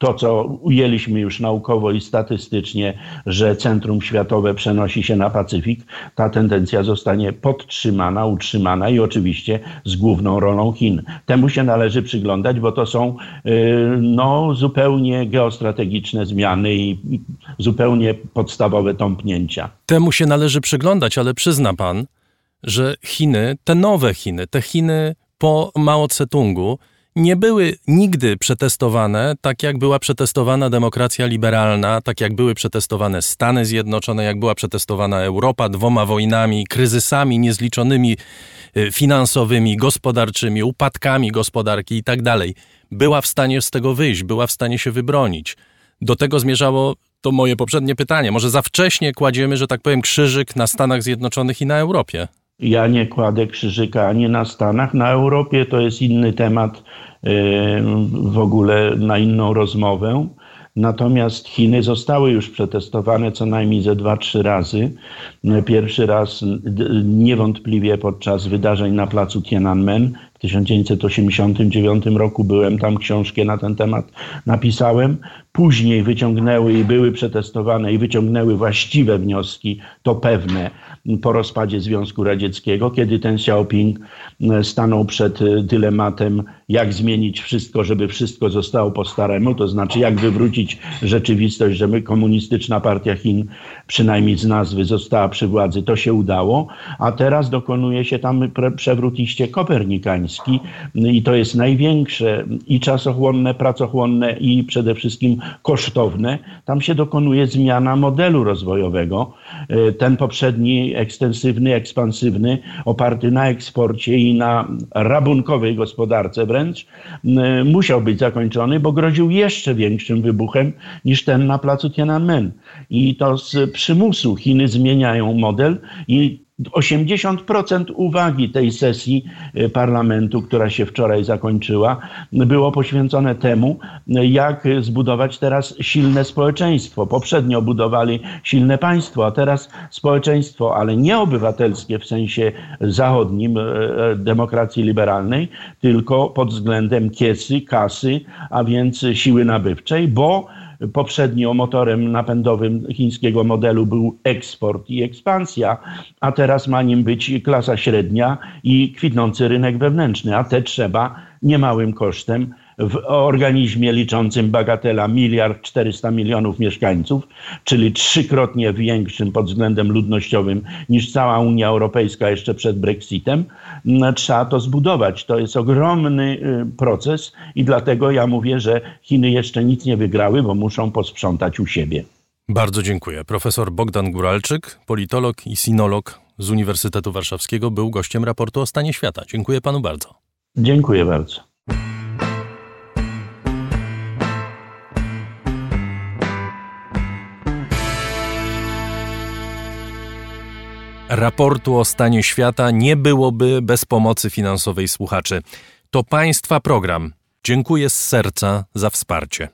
to, co ujęliśmy już naukowo i statystycznie, że centrum światowe przenosi się na Pacyfik, ta tendencja zostanie podtrzymana, utrzymana i oczywiście z główną rolą Chin. Temu się należy przyglądać, bo to są y, no, zupełnie geostrategiczne zmiany i zupełnie podstawowe tąpnięcia. Temu się należy przyglądać, ale przyzna pan, że Chiny, te nowe Chiny, te Chiny po Mao Tse-tungu, nie były nigdy przetestowane tak, jak była przetestowana demokracja liberalna, tak jak były przetestowane Stany Zjednoczone, jak była przetestowana Europa dwoma wojnami, kryzysami niezliczonymi y, finansowymi, gospodarczymi, upadkami gospodarki i tak dalej. Była w stanie z tego wyjść, była w stanie się wybronić. Do tego zmierzało to moje poprzednie pytanie. Może za wcześnie kładziemy, że tak powiem, krzyżyk na Stanach Zjednoczonych i na Europie? Ja nie kładę krzyżyka ani na Stanach. Na Europie to jest inny temat w ogóle na inną rozmowę. Natomiast Chiny zostały już przetestowane co najmniej ze dwa, trzy razy. Pierwszy raz niewątpliwie podczas wydarzeń na placu Tiananmen w 1989 roku byłem tam, książkę na ten temat napisałem. Później wyciągnęły i były przetestowane i wyciągnęły właściwe wnioski, to pewne, po rozpadzie Związku Radzieckiego, kiedy ten Xiaoping e, stanął przed e, dylematem, jak zmienić wszystko, żeby wszystko zostało po staremu, to znaczy jak wywrócić rzeczywistość, żeby komunistyczna partia Chin, przynajmniej z nazwy, została przy władzy. To się udało, a teraz dokonuje się tam przewrót iście kopernikański i to jest największe i czasochłonne, pracochłonne i przede wszystkim kosztowne. Tam się dokonuje zmiana modelu rozwojowego. E, ten poprzedni ekstensywny, ekspansywny, oparty na eksporcie i na rabunkowej gospodarce wręcz, musiał być zakończony, bo groził jeszcze większym wybuchem niż ten na placu Tiananmen. I to z przymusu Chiny zmieniają model i 80% uwagi tej sesji y, parlamentu, która się wczoraj zakończyła, było poświęcone temu, jak zbudować teraz silne społeczeństwo. Poprzednio budowali silne państwo, a teraz społeczeństwo, ale nie obywatelskie w sensie zachodnim e, e, demokracji liberalnej, tylko pod względem kiesy, kasy, a więc siły nabywczej, bo Poprzednio motorem napędowym chińskiego modelu był eksport i ekspansja, a teraz ma nim być klasa średnia i kwitnący rynek wewnętrzny, a te trzeba niemałym kosztem w organizmie liczącym bagatela miliard 400 milionów mieszkańców, czyli trzykrotnie większym pod względem ludnościowym niż cała Unia Europejska jeszcze przed Brexitem, trzeba to zbudować. To jest ogromny y, proces i dlatego ja mówię, że Chiny jeszcze nic nie wygrały, bo muszą posprzątać u siebie. Bardzo dziękuję. Profesor Bogdan Guralczyk, politolog i sinolog z Uniwersytetu Warszawskiego, był gościem raportu o stanie świata. Dziękuję panu bardzo. Dziękuję bardzo. Raportu o stanie świata nie byłoby bez pomocy finansowej słuchaczy. To Państwa program. Dziękuję z serca za wsparcie.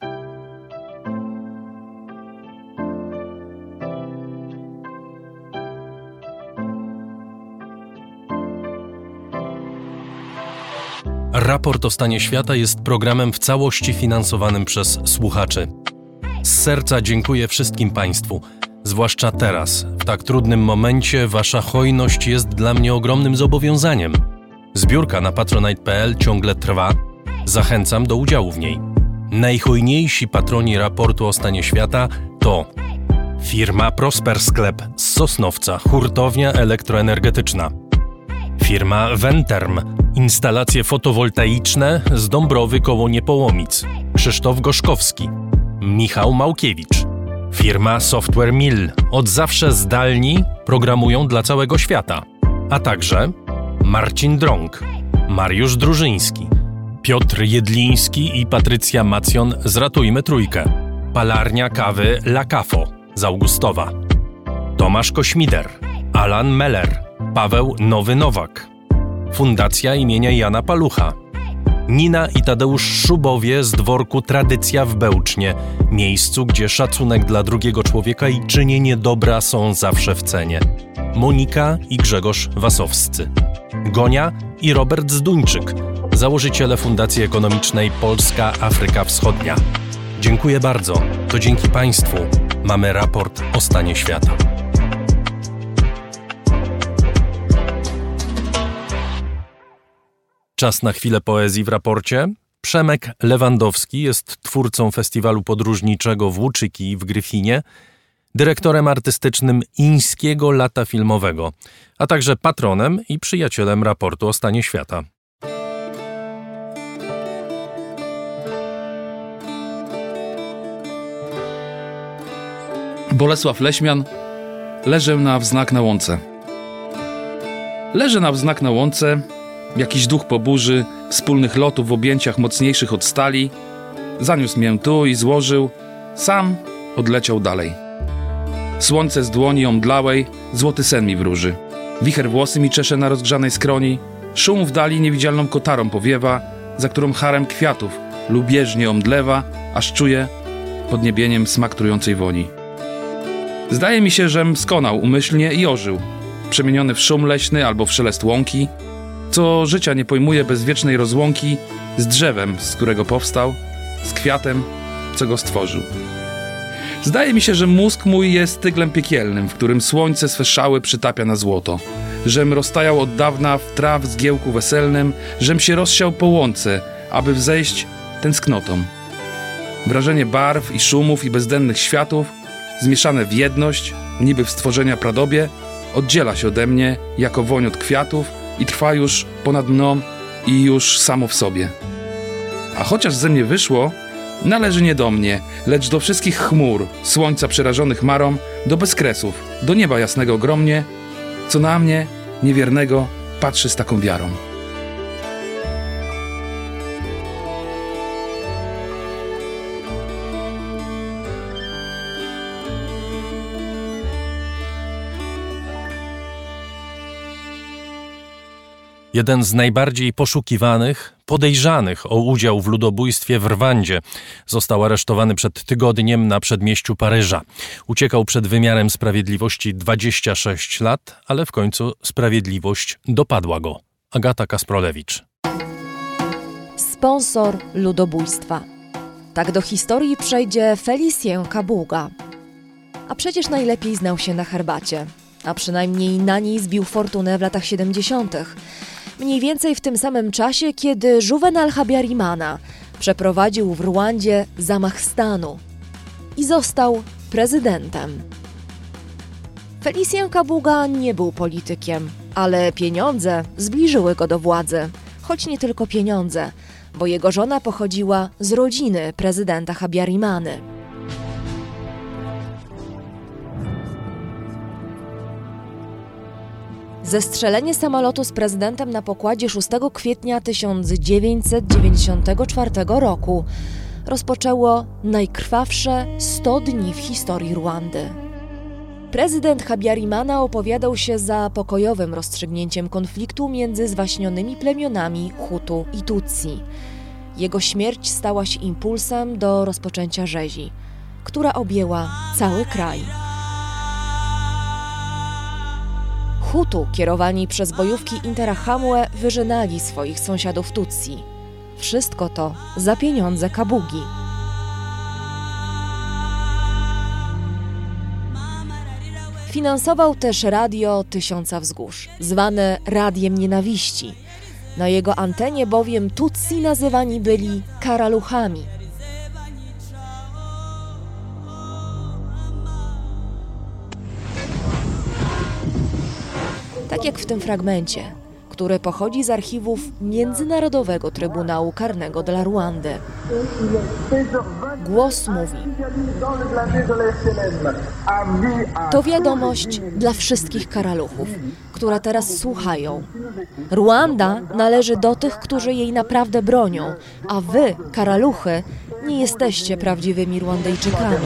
Raport o stanie świata jest programem w całości finansowanym przez słuchaczy. Z serca dziękuję wszystkim Państwu. Zwłaszcza teraz, w tak trudnym momencie, Wasza hojność jest dla mnie ogromnym zobowiązaniem. Zbiórka na patronite.pl ciągle trwa. Zachęcam do udziału w niej. Najhojniejsi patroni raportu o stanie świata to firma Prosper Sklep z Sosnowca, hurtownia elektroenergetyczna. Firma Venterm, instalacje fotowoltaiczne z Dąbrowy koło Niepołomic. Krzysztof Goszkowski, Michał Małkiewicz. Firma Software Mill od zawsze zdalni programują dla całego świata, a także Marcin Drąg, Mariusz Drużyński, Piotr Jedliński i Patrycja Macjon z Ratujmy Trójkę, Palarnia Kawy La Cafo z Augustowa, Tomasz Kośmider, Alan Meller, Paweł Nowy Nowak, Fundacja imienia Jana Palucha, Nina i Tadeusz Szubowie z dworku Tradycja w Bełcznie, miejscu, gdzie szacunek dla drugiego człowieka i czynienie dobra są zawsze w cenie. Monika i Grzegorz Wasowscy. Gonia i Robert Zduńczyk, założyciele Fundacji Ekonomicznej Polska Afryka Wschodnia. Dziękuję bardzo. To dzięki Państwu mamy raport o stanie świata. Czas na chwilę poezji w raporcie. Przemek Lewandowski jest twórcą festiwalu podróżniczego w Łuczyki w Gryfinie, dyrektorem artystycznym Ińskiego Lata Filmowego, a także patronem i przyjacielem raportu o stanie świata. Bolesław Leśmian Leżę na wznak na łące. Leżę na wznak na łące, jakiś duch po burzy, wspólnych lotów w objęciach mocniejszych od stali, zaniósł mię tu i złożył, sam odleciał dalej. Słońce z dłoni omdlałej, złoty sen mi wróży. Wicher włosy mi czesze na rozgrzanej skroni, szum w dali niewidzialną kotarą powiewa, za którą harem kwiatów lubieżnie omdlewa, aż czuję pod niebieniem smak trującej woni. Zdaje mi się, żem skonał umyślnie i ożył, przemieniony w szum leśny albo w szelest łąki, co życia nie pojmuje bez wiecznej rozłąki z drzewem, z którego powstał, z kwiatem, co go stworzył. Zdaje mi się, że mózg mój jest tyglem piekielnym, w którym słońce swe szały przytapia na złoto. Żem roztajał od dawna w traw zgiełku weselnym, żem się rozsiał po łące, aby wzejść tęsknotą. Wrażenie barw i szumów i bezdennych światów, zmieszane w jedność, niby w stworzenia pradobie, oddziela się ode mnie jako woń od kwiatów i trwa już ponad mną i już samo w sobie. A chociaż ze mnie wyszło, należy nie do mnie, lecz do wszystkich chmur, słońca przerażonych marą, do bezkresów, do nieba jasnego ogromnie, co na mnie, niewiernego, patrzy z taką wiarą. Jeden z najbardziej poszukiwanych, podejrzanych o udział w ludobójstwie w Rwandzie. Został aresztowany przed tygodniem na przedmieściu Paryża. Uciekał przed wymiarem sprawiedliwości 26 lat, ale w końcu sprawiedliwość dopadła go. Agata Kasprolewicz. Sponsor ludobójstwa. Tak do historii przejdzie Felicien Kabuga. A przecież najlepiej znał się na herbacie, a przynajmniej na niej zbił fortunę w latach 70. Mniej więcej w tym samym czasie, kiedy Juvenal Habyarimana przeprowadził w Rwandzie zamach stanu i został prezydentem. Felicien Kabuga nie był politykiem, ale pieniądze zbliżyły go do władzy. Choć nie tylko pieniądze, bo jego żona pochodziła z rodziny prezydenta Habyarimany. Zestrzelenie samolotu z prezydentem na pokładzie 6 kwietnia 1994 roku rozpoczęło najkrwawsze 100 dni w historii Rwandy. Prezydent Habyarimana opowiadał się za pokojowym rozstrzygnięciem konfliktu między zwaśnionymi plemionami Hutu i Tutsi. Jego śmierć stała się impulsem do rozpoczęcia rzezi, która objęła cały kraj. Hutu, kierowani przez bojówki Interahamwe, wyżynali swoich sąsiadów Tutsi. Wszystko to za pieniądze Kabugi. Finansował też radio Tysiąca Wzgórz, zwane Radiem Nienawiści. Na jego antenie bowiem Tutsi nazywani byli karaluchami. Tak jak w tym fragmencie, który pochodzi z archiwów Międzynarodowego Trybunału Karnego dla Rwandy. Głos mówi: To wiadomość dla wszystkich karaluchów, które teraz słuchają. Rwanda należy do tych, którzy jej naprawdę bronią, a wy, karaluchy, nie jesteście prawdziwymi Rwandyjczykami.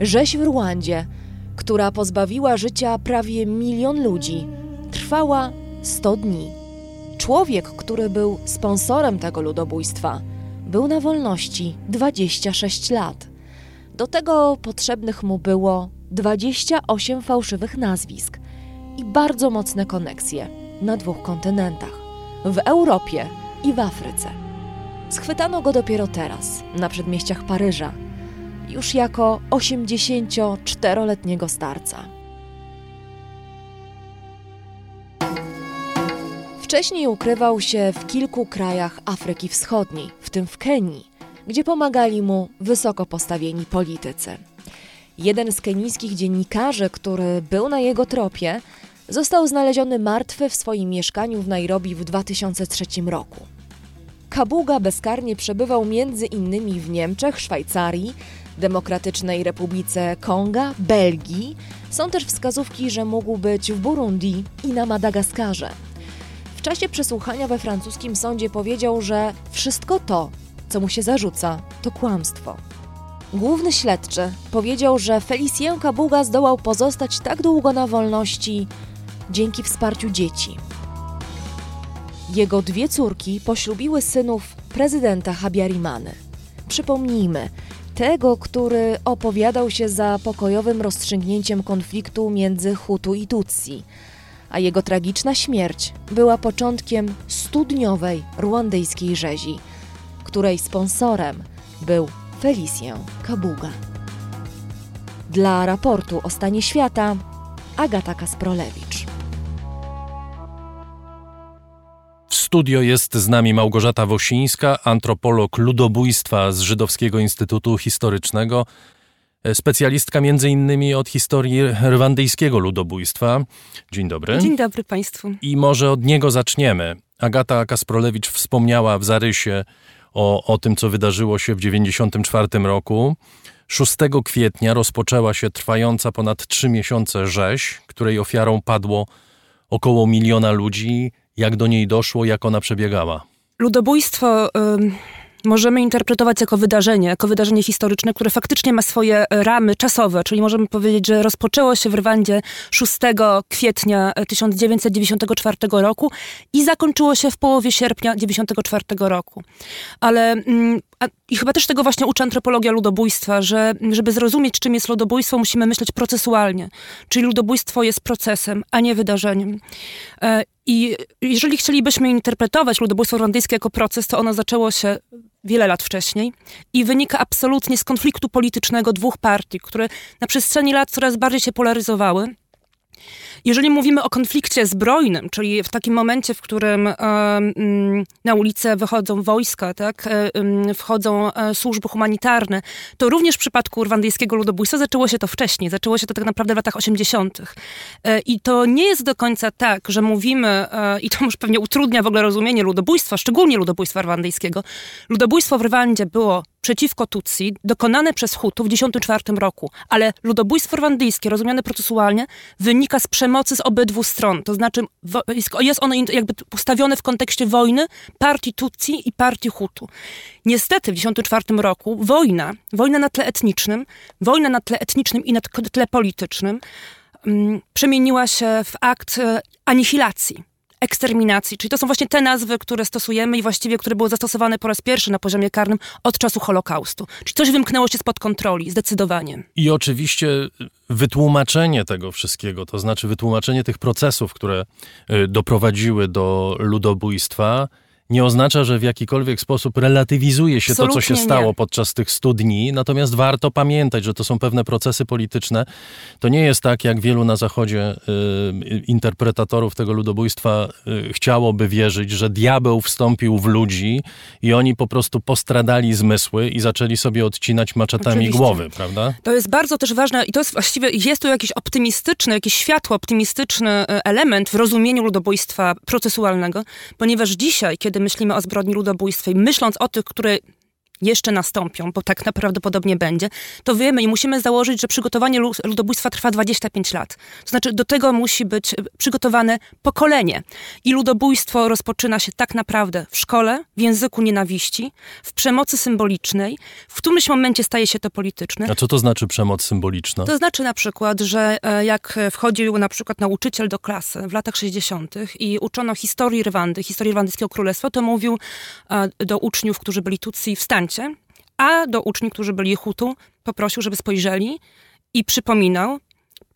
Rzeź w Rwandzie, która pozbawiła życia prawie milion ludzi, trwała 100 dni. Człowiek, który był sponsorem tego ludobójstwa, był na wolności 26 lat. Do tego potrzebnych mu było 28 fałszywych nazwisk i bardzo mocne koneksje na dwóch kontynentach w Europie i w Afryce. Schwytano go dopiero teraz, na przedmieściach Paryża, już jako 84-letniego starca. Wcześniej ukrywał się w kilku krajach Afryki Wschodniej, w tym w Kenii, gdzie pomagali mu wysoko postawieni politycy. Jeden z kenijskich dziennikarzy, który był na jego tropie, został znaleziony martwy w swoim mieszkaniu w Nairobi w 2003 roku. Kabuga bezkarnie przebywał między innymi w Niemczech, Szwajcarii, Demokratycznej Republice Konga, Belgii. Są też wskazówki, że mógł być w Burundi i na Madagaskarze. W czasie przesłuchania we francuskim sądzie powiedział, że wszystko to, co mu się zarzuca, to kłamstwo. Główny śledczy powiedział, że Felicien Kabuga zdołał pozostać tak długo na wolności dzięki wsparciu dzieci. Jego dwie córki poślubiły synów prezydenta Habyarimany. Przypomnijmy, tego, który opowiadał się za pokojowym rozstrzygnięciem konfliktu między Hutu i Tutsi, a jego tragiczna śmierć była początkiem studniowej ruandyjskiej rzezi, której sponsorem był Felicien Kabuga. Dla raportu o stanie świata Agata Kasprolewicz. W studio jest z nami Małgorzata Wosińska, antropolog ludobójstwa z Żydowskiego Instytutu Historycznego, e, specjalistka między innymi od historii rwandyjskiego ludobójstwa. Dzień dobry. Dzień dobry Państwu. I może od niego zaczniemy. Agata Kasprolewicz wspomniała w zarysie o, o tym, co wydarzyło się w 1994 roku. 6 kwietnia rozpoczęła się trwająca ponad trzy miesiące rzeź, której ofiarą padło około miliona ludzi. Jak do niej doszło, jak ona przebiegała? Ludobójstwo możemy interpretować jako wydarzenie, jako wydarzenie historyczne, które faktycznie ma swoje ramy czasowe, czyli możemy powiedzieć, że rozpoczęło się w Rwandzie 6 kwietnia 1994 roku i zakończyło się w połowie sierpnia 1994 roku. Ale mm, a, i chyba też tego właśnie uczy antropologia ludobójstwa, że żeby zrozumieć, czym jest ludobójstwo, musimy myśleć procesualnie. Czyli ludobójstwo jest procesem, a nie wydarzeniem. E, I jeżeli chcielibyśmy interpretować ludobójstwo rwandyjskie jako proces, to ono zaczęło się wiele lat wcześniej i wynika absolutnie z konfliktu politycznego dwóch partii, które na przestrzeni lat coraz bardziej się polaryzowały. Jeżeli mówimy o konflikcie zbrojnym, czyli w takim momencie, w którym e, mm, na ulicę wychodzą wojska, tak, e, mm, wchodzą e, służby humanitarne, to również w przypadku rwandyjskiego ludobójstwa zaczęło się to wcześniej. Zaczęło się to tak naprawdę w latach 80. I to nie jest do końca tak, że mówimy, i to już pewnie utrudnia w ogóle rozumienie ludobójstwa, szczególnie ludobójstwa rwandyjskiego. Ludobójstwo w Rwandzie było przeciwko Tutsi, dokonane przez Hutu w 1994 roku, ale ludobójstwo rwandyjskie, rozumiane procesualnie, wynika z przemocy z obydwu stron. To znaczy jest ono jakby postawione w kontekście wojny partii Tutsi i partii Hutu. Niestety w 1994 roku wojna, wojna na tle etnicznym, wojna na tle etnicznym i na tle politycznym, um, przemieniła się w akt e, anihilacji eksterminacji. Czyli to są właśnie te nazwy, które stosujemy i właściwie, które były zastosowane po raz pierwszy na poziomie karnym od czasu Holokaustu. Czyli coś wymknęło się spod kontroli, zdecydowanie. I oczywiście wytłumaczenie tego wszystkiego, to znaczy wytłumaczenie tych procesów, które y, doprowadziły do ludobójstwa, nie oznacza, że w jakikolwiek sposób relatywizuje się Absolutnie to, co się stało nie. podczas tych stu dni. Natomiast warto pamiętać, że to są pewne procesy polityczne. To nie jest tak, jak wielu na Zachodzie y, interpretatorów tego ludobójstwa y, chciałoby wierzyć, że diabeł wstąpił w ludzi i oni po prostu postradali zmysły i zaczęli sobie odcinać maczetami Oczywiście. głowy, prawda? To jest bardzo też ważne i to jest właściwie, jest tu jakiś optymistyczny, jakiś światło optymistyczny y, element w rozumieniu ludobójstwa procesualnego, ponieważ dzisiaj, kiedy kiedy myślimy o zbrodni ludobójstwa i myśląc o tych, które jeszcze nastąpią, bo tak prawdopodobnie będzie, to wiemy i musimy założyć, że przygotowanie ludobójstwa trwa 25 lat. To znaczy, do tego musi być przygotowane pokolenie. I ludobójstwo rozpoczyna się tak naprawdę w szkole, w języku nienawiści, w przemocy symbolicznej. W którymś momencie staje się to polityczne. A co to znaczy przemoc symboliczna? To znaczy na przykład, że e, jak wchodził na przykład nauczyciel do klasy w latach 60. i uczono historii Rwandy, historii Rwandyjskiego Królestwa, to mówił e, do uczniów, którzy byli Tutsi, a do uczniów, którzy byli Hutu, poprosił, żeby spojrzeli i przypominał,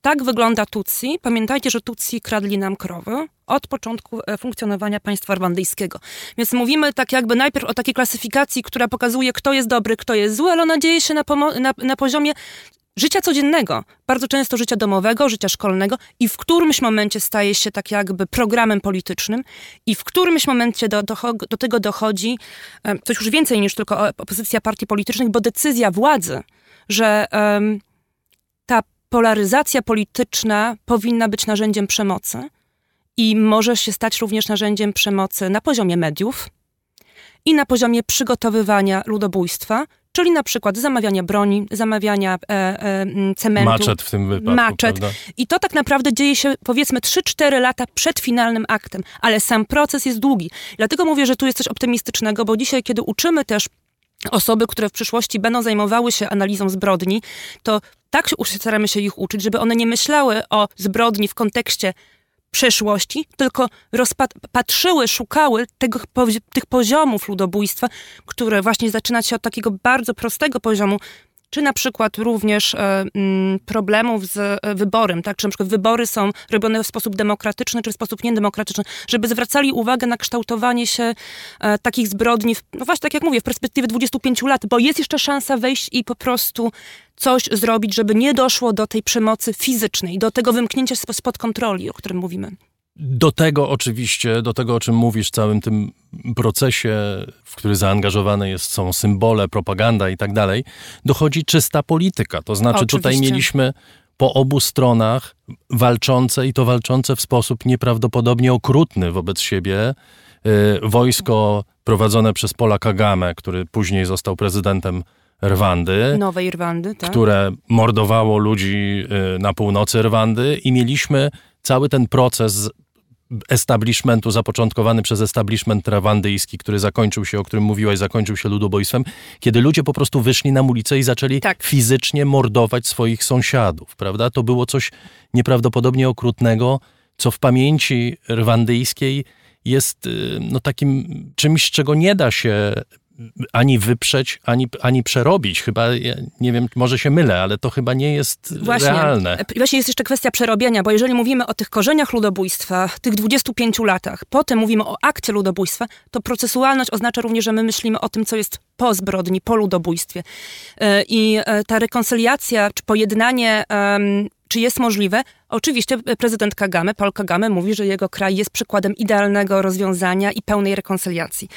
tak wygląda Tutsi. Pamiętajcie, że Tutsi kradli nam krowy od początku e, funkcjonowania państwa rwandyjskiego. Więc mówimy tak jakby najpierw o takiej klasyfikacji, która pokazuje, kto jest dobry, kto jest zły, ale ona dzieje się na, na, na poziomie życia codziennego, bardzo często życia domowego, życia szkolnego i w którymś momencie staje się tak jakby programem politycznym i w którymś momencie do, do, do tego dochodzi coś już więcej niż tylko opozycja partii politycznych, bo decyzja władzy, że um, ta polaryzacja polityczna powinna być narzędziem przemocy i może się stać również narzędziem przemocy na poziomie mediów i na poziomie przygotowywania ludobójstwa, czyli na przykład zamawiania broni, zamawiania e, e, cementu. Maczet w tym wypadku, Maczet. Prawda? I to tak naprawdę dzieje się powiedzmy 3-4 lata przed finalnym aktem, ale sam proces jest długi. Dlatego mówię, że tu jest coś optymistycznego, bo dzisiaj, kiedy uczymy też osoby, które w przyszłości będą zajmowały się analizą zbrodni, to tak staramy się ich uczyć, żeby one nie myślały o zbrodni w kontekście przeszłości, tylko patrzyły, szukały tego, tych poziomów ludobójstwa, które właśnie zaczyna się od takiego bardzo prostego poziomu czy na przykład również e, mm, problemów z e, wyborem, tak? Czy na przykład wybory są robione w sposób demokratyczny, czy w sposób niedemokratyczny, żeby zwracali uwagę na kształtowanie się e, takich zbrodni, no właśnie tak jak mówię, w perspektywie 25 lat, bo jest jeszcze szansa wejść i po prostu coś zrobić, żeby nie doszło do tej przemocy fizycznej, do tego wymknięcia spod kontroli, o którym mówimy. Do tego oczywiście, do tego o czym mówisz, całym tym procesie, w który zaangażowane jest, są symbole, propaganda i tak dalej, dochodzi czysta polityka. To znaczy oczywiście. tutaj mieliśmy po obu stronach walczące i to walczące w sposób nieprawdopodobnie okrutny wobec siebie. Y, wojsko prowadzone przez Pola Kagame, który później został prezydentem Rwandy. Nowej Rwandy, tak. Które mordowało ludzi y, na północy Rwandy i mieliśmy cały ten proces establishmentu, zapoczątkowany przez establishment rwandyjski, który zakończył się, o którym mówiłaś, zakończył się ludobójstwem, kiedy ludzie po prostu wyszli na ulicę i zaczęli Tak. fizycznie mordować swoich sąsiadów, prawda? To było coś nieprawdopodobnie okrutnego, co w pamięci rwandyjskiej jest y, no, takim czymś, czego nie da się ani wyprzeć, ani, ani przerobić. Chyba, ja nie wiem, może się mylę, ale to chyba nie jest realne. E, Właśnie jest jeszcze kwestia przerobienia, bo jeżeli mówimy o tych korzeniach ludobójstwa, tych 25 latach, potem mówimy o akcie ludobójstwa, to procesualność oznacza również, że my myślimy o tym, co jest po zbrodni, po ludobójstwie. E, I e, ta rekonsyliacja, czy pojednanie, czy jest możliwe? Oczywiście prezydent Kagame, Paul Kagame mówi, że jego kraj jest przykładem idealnego rozwiązania i pełnej rekonsyliacji.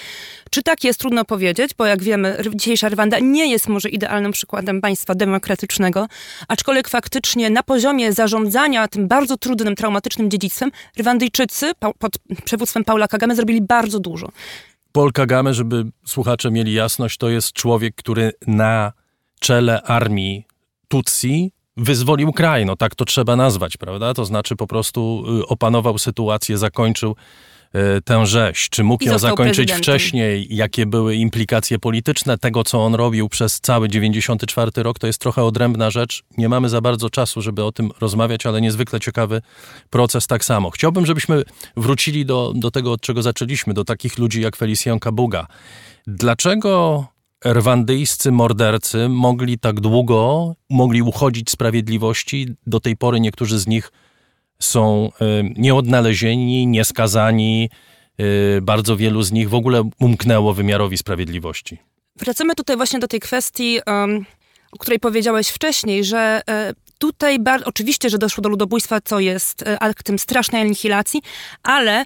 Czy tak jest, trudno powiedzieć, bo jak wiemy, dzisiejsza Rwanda nie jest może idealnym przykładem państwa demokratycznego, aczkolwiek faktycznie na poziomie zarządzania tym bardzo trudnym, traumatycznym dziedzictwem, Rwandyjczycy pod przewództwem Paula Kagame zrobili bardzo dużo. Paul Kagame, żeby słuchacze mieli jasność, to jest człowiek, który na czele armii Tutsi wyzwolił kraj, no tak to trzeba nazwać, prawda? To znaczy po prostu y, opanował sytuację, zakończył y, tę rzeź. Czy mógł ją zakończyć prezydentem. wcześniej? Jakie były implikacje polityczne tego, co on robił przez cały 94 rok? To jest trochę odrębna rzecz. Nie mamy za bardzo czasu, żeby o tym rozmawiać, ale niezwykle ciekawy proces tak samo. Chciałbym, żebyśmy wrócili do, do tego, od czego zaczęliśmy, do takich ludzi jak Felicjan Kabuga. Dlaczego rwandyjscy mordercy mogli tak długo, mogli uchodzić sprawiedliwości? Do tej pory niektórzy z nich są y, nieodnalezieni, nieskazani. Y, bardzo wielu z nich w ogóle umknęło wymiarowi sprawiedliwości. Wracamy tutaj właśnie do tej kwestii, o której powiedziałeś wcześniej, że e, tutaj oczywiście, że doszło do ludobójstwa, co jest e, aktem strasznej anihilacji, ale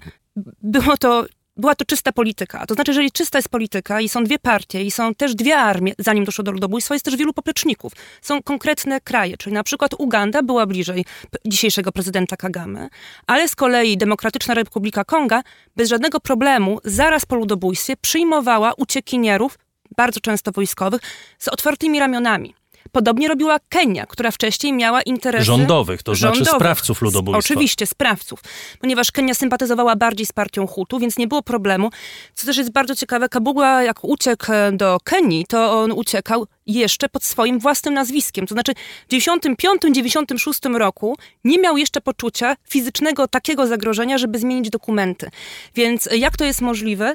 było to była to czysta polityka. To znaczy, jeżeli czysta jest polityka i są dwie partie i są też dwie armie, zanim doszło do ludobójstwa, jest też wielu popleczników. Są konkretne kraje, czyli na przykład Uganda była bliżej dzisiejszego prezydenta Kagame, ale z kolei Demokratyczna Republika Konga bez żadnego problemu zaraz po ludobójstwie przyjmowała uciekinierów, bardzo często wojskowych, z otwartymi ramionami. Podobnie robiła Kenia, która wcześniej miała interesy Rządowych, to znaczy rządowych. sprawców ludobójstwa. Oczywiście, sprawców. Ponieważ Kenia sympatyzowała bardziej z partią Hutu, więc nie było problemu. Co też jest bardzo ciekawe, Kabuga jak uciekł e, do Kenii, to on uciekał jeszcze pod swoim własnym nazwiskiem. To znaczy w 95-96 roku nie miał jeszcze poczucia fizycznego takiego zagrożenia, żeby zmienić dokumenty. Więc e, jak to jest możliwe?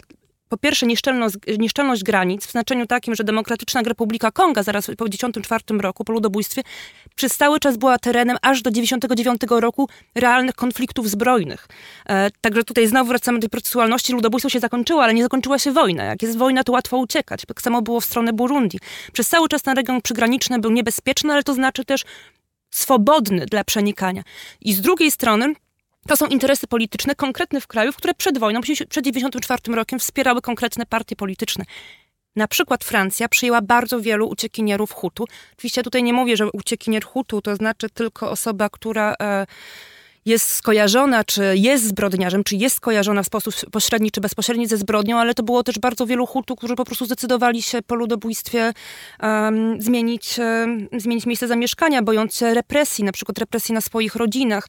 Po pierwsze nieszczelność, nieszczelność granic, w znaczeniu takim, że Demokratyczna Republika Konga zaraz po 1994 roku, po ludobójstwie, przez cały czas była terenem aż do 1999 roku realnych konfliktów zbrojnych. E, także tutaj znowu wracamy do tej procesualności. Ludobójstwo się zakończyło, ale nie zakończyła się wojna. Jak jest wojna, to łatwo uciekać. Tak samo było w stronę Burundi. Przez cały czas ten region przygraniczny był niebezpieczny, ale to znaczy też swobodny dla przenikania. I z drugiej strony to są interesy polityczne konkretnych krajów, które przed wojną, przed 1994 rokiem wspierały konkretne partie polityczne. Na przykład Francja przyjęła bardzo wielu uciekinierów Hutu. Oczywiście tutaj nie mówię, że uciekinier Hutu to znaczy tylko osoba, która e, jest skojarzona, czy jest zbrodniarzem, czy jest skojarzona w sposób pośredni czy bezpośredni ze zbrodnią, ale to było też bardzo wielu Hutu, którzy po prostu zdecydowali się po ludobójstwie um, zmienić, um, zmienić miejsce zamieszkania, bojąc się represji, na przykład represji na swoich rodzinach,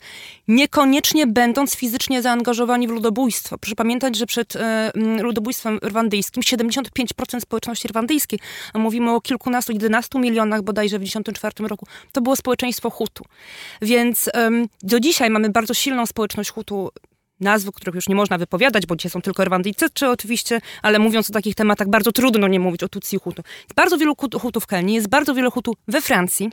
niekoniecznie będąc fizycznie zaangażowani w ludobójstwo. Proszę pamiętać, że przed um, ludobójstwem rwandyjskim 75% społeczności rwandyjskiej, a mówimy o kilkunastu, 11 milionach bodajże w 1994 roku, to było społeczeństwo Hutu. Więc do dzisiaj mamy bardzo silną społeczność Hutu, nazw, których już nie można wypowiadać, bo dzisiaj są tylko Rwandyjczycy oczywiście, ale mówiąc o takich tematach, bardzo trudno nie mówić o Tutsi Hutu. Jest bardzo wielu Hutu- w Kenii, jest bardzo wielu Hutu we Francji.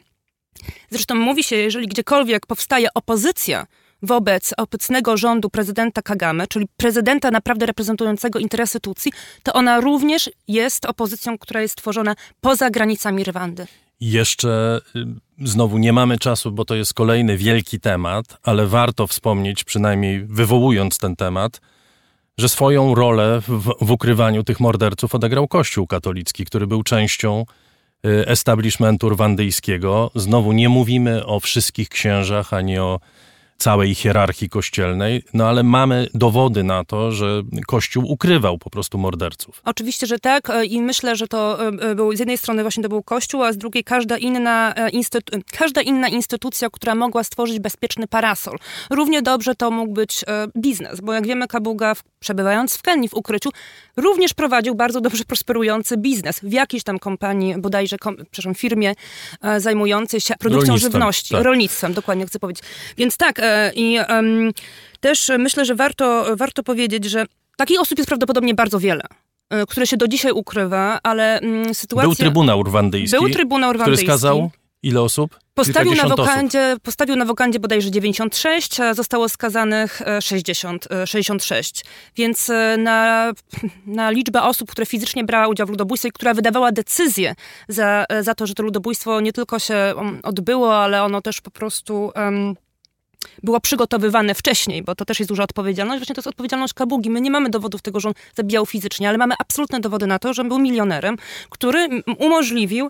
Zresztą mówi się, jeżeli gdziekolwiek powstaje opozycja wobec obecnego rządu prezydenta Kagame, czyli prezydenta naprawdę reprezentującego interesy Tutsi, to ona również jest opozycją, która jest tworzona poza granicami Rwandy. Jeszcze y, znowu nie mamy czasu, bo to jest kolejny wielki temat, ale warto wspomnieć, przynajmniej wywołując ten temat, że swoją rolę w, w ukrywaniu tych morderców odegrał Kościół katolicki, który był częścią y, establishmentu rwandyjskiego. Znowu nie mówimy o wszystkich księżach ani o całej hierarchii kościelnej, no ale mamy dowody na to, że Kościół ukrywał po prostu morderców. Oczywiście, że tak e, i myślę, że to e, e, był z jednej strony właśnie to był Kościół, a z drugiej każda inna, instytu- każda inna instytucja, która mogła stworzyć bezpieczny parasol. Równie dobrze to mógł być biznes, bo jak wiemy Kabuga przebywając w Kenii w ukryciu również prowadził bardzo dobrze prosperujący biznes w jakiejś tam kompanii, bodajże kom, przepraszam, firmie zajmującej się produkcją rolnictwem, żywności, tak. rolnictwem, dokładnie chcę powiedzieć. Więc tak i um, też myślę, że warto, warto powiedzieć, że Takich osób jest prawdopodobnie bardzo wiele, e, które się do dzisiaj ukrywa, ale mm, sytuacja... Był Trybunał Rwandyjski, Był Trybunał Rwandyjski. który skazał ile osób? Postawił na, wokandzie, postawił na wokandzie bodajże 96, a zostało skazanych e, 60, e, 66. Więc e, na, na liczbę osób, które fizycznie brała udział w ludobójstwie i która wydawała decyzję za, e, za to, że to ludobójstwo nie tylko się um, odbyło, ale ono też po prostu... Um, było przygotowywane wcześniej, bo to też jest duża odpowiedzialność. Właśnie to jest odpowiedzialność Kabugi. My nie mamy dowodów tego, że on zabijał fizycznie, ale mamy absolutne dowody na to, że był milionerem, który umożliwił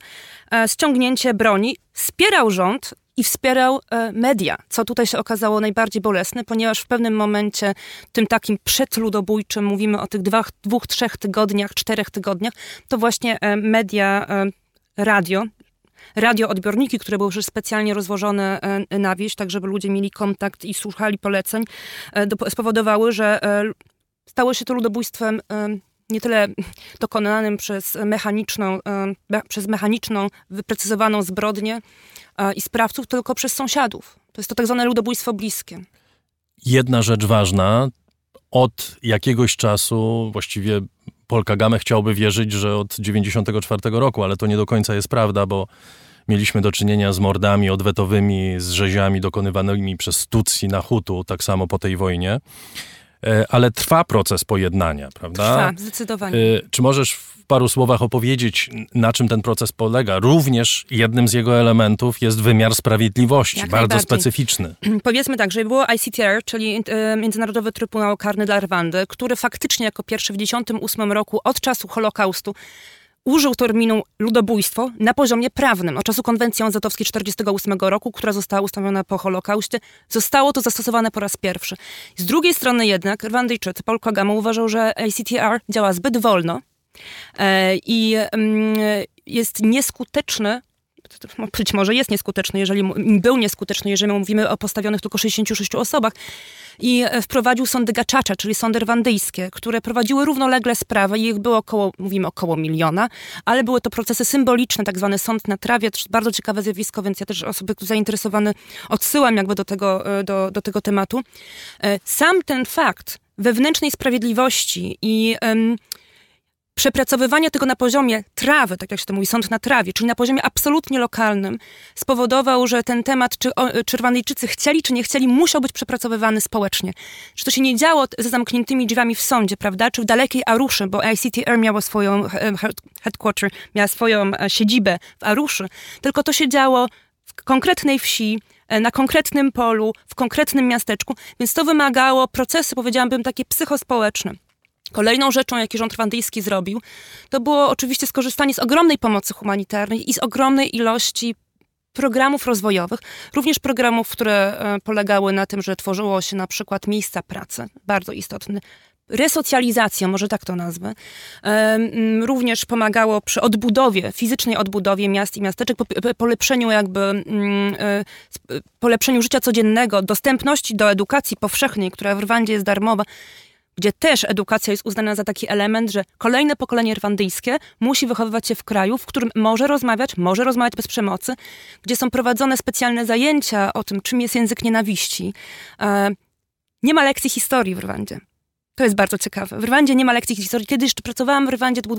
e, ściągnięcie broni, wspierał rząd i wspierał e, media, co tutaj się okazało najbardziej bolesne, ponieważ w pewnym momencie, tym takim przedludobójczym, mówimy o tych dwóch, dwóch trzech tygodniach, czterech tygodniach, to właśnie e, media, radio, radioodbiorniki, które były już specjalnie rozłożone e, na wieś, tak żeby ludzie mieli kontakt i słuchali poleceń, e, spowodowały, że e, stało się to ludobójstwem nie tyle dokonanym przez mechaniczną, przez mechaniczną, wyprecyzowaną zbrodnię i sprawców, tylko przez sąsiadów. To jest to tak zwane ludobójstwo bliskie. Jedna rzecz ważna. Od jakiegoś czasu, właściwie Paul Kagame chciałby wierzyć, że od 94 roku, ale to nie do końca jest prawda, bo mieliśmy do czynienia z mordami odwetowymi, z rzeziami dokonywanymi przez Tutsi na Hutu, tak samo po tej wojnie. E, ale trwa proces pojednania, prawda? Trwa, zdecydowanie. E, czy możesz paru słowach opowiedzieć, na czym ten proces polega? Również jednym z jego elementów jest wymiar sprawiedliwości, Jak bardzo specyficzny. Powiedzmy tak, że było ICTR, czyli e, Międzynarodowy Trybunał Karny dla Rwandy, który faktycznie jako pierwszy w 1998 roku od czasu Holokaustu użył terminu ludobójstwo na poziomie prawnym. Od czasu konwencji ONZ-owskiej 1948 roku, która została ustanowiona po Holokauście, zostało to zastosowane po raz pierwszy. Z drugiej strony jednak Rwandyjczycy, Paul Kagame uważał, że ICTR działa zbyt wolno i mm, jest nieskuteczny być może jest nieskuteczny, jeżeli był nieskuteczny, jeżeli mówimy o postawionych tylko 66 osobach. I e, wprowadził sądy gaczacza, czyli sądy rwandyjskie, które prowadziły równolegle sprawy i ich było około, mówimy około miliona, ale były to procesy symboliczne, tak zwany sąd na trawie, bardzo ciekawe zjawisko, więc ja też osoby zainteresowane odsyłam jakby do tego, e, do, do tego tematu. E, sam ten fakt wewnętrznej sprawiedliwości i um, przepracowywania tego na poziomie trawy, tak jak się to mówi, sąd na trawie, czyli na poziomie absolutnie lokalnym, spowodował, że ten temat, czy Czerwonejczycy chcieli, czy nie chcieli, musiał być przepracowywany społecznie. Że to się nie działo ze zamkniętymi drzwiami w sądzie, prawda, czy w dalekiej Aruszy, bo ICTR miało swoją headquarter, miała swoją e, siedzibę w Aruszy, tylko to się działo w konkretnej wsi, e, na konkretnym polu, w konkretnym miasteczku, więc to wymagało procesy, powiedziałabym, takie psychospołeczne. Kolejną rzeczą, jaką rząd rwandyjski zrobił, to było oczywiście skorzystanie z ogromnej pomocy humanitarnej i z ogromnej ilości programów rozwojowych, również programów, które e, polegały na tym, że tworzyło się na przykład miejsca pracy, bardzo istotny, resocjalizacja, może tak to nazwę, również pomagało przy odbudowie, fizycznej odbudowie miast i miasteczek, polepszeniu jakby, mm, e, polepszeniu życia codziennego, dostępności do edukacji powszechnej, która w Rwandzie jest darmowa gdzie też edukacja jest uznana za taki element, że kolejne pokolenie rwandyjskie musi wychowywać się w kraju, w którym może rozmawiać, może rozmawiać bez przemocy, gdzie są prowadzone specjalne zajęcia o tym, czym jest język nienawiści. E, nie ma lekcji historii w Rwandzie. To jest bardzo ciekawe. W Rwandzie nie ma lekcji historii. Kiedy jeszcze pracowałam w Rwandzie, to był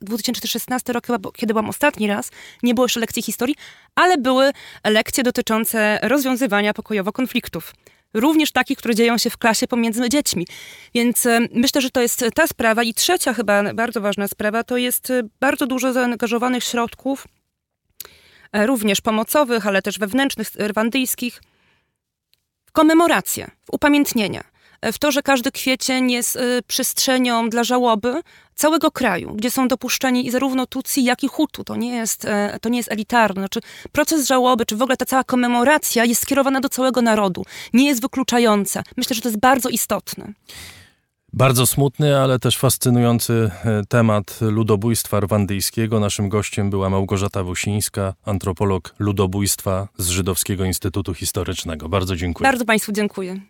2016 rok, kiedy byłam ostatni raz, nie było jeszcze lekcji historii, ale były lekcje dotyczące rozwiązywania pokojowo konfliktów również takich, które dzieją się w klasie pomiędzy dziećmi. Więc e, myślę, że to jest ta sprawa. I trzecia chyba bardzo ważna sprawa to jest e, bardzo dużo zaangażowanych środków, e, również pomocowych, ale też wewnętrznych, rwandyjskich, w komemoracje, w upamiętnienia w to, że każdy kwiecień jest y, przestrzenią dla żałoby całego kraju, gdzie są dopuszczeni i zarówno Tutsi, jak i Hutu. To nie jest, e, to nie jest elitarne. Znaczy, proces żałoby, czy w ogóle ta cała komemoracja jest skierowana do całego narodu. Nie jest wykluczająca. Myślę, że to jest bardzo istotne. Bardzo smutny, ale też fascynujący e, temat ludobójstwa rwandyjskiego. Naszym gościem była Małgorzata Wosińska, antropolog ludobójstwa z Żydowskiego Instytutu Historycznego. Bardzo dziękuję. Bardzo Państwu dziękuję.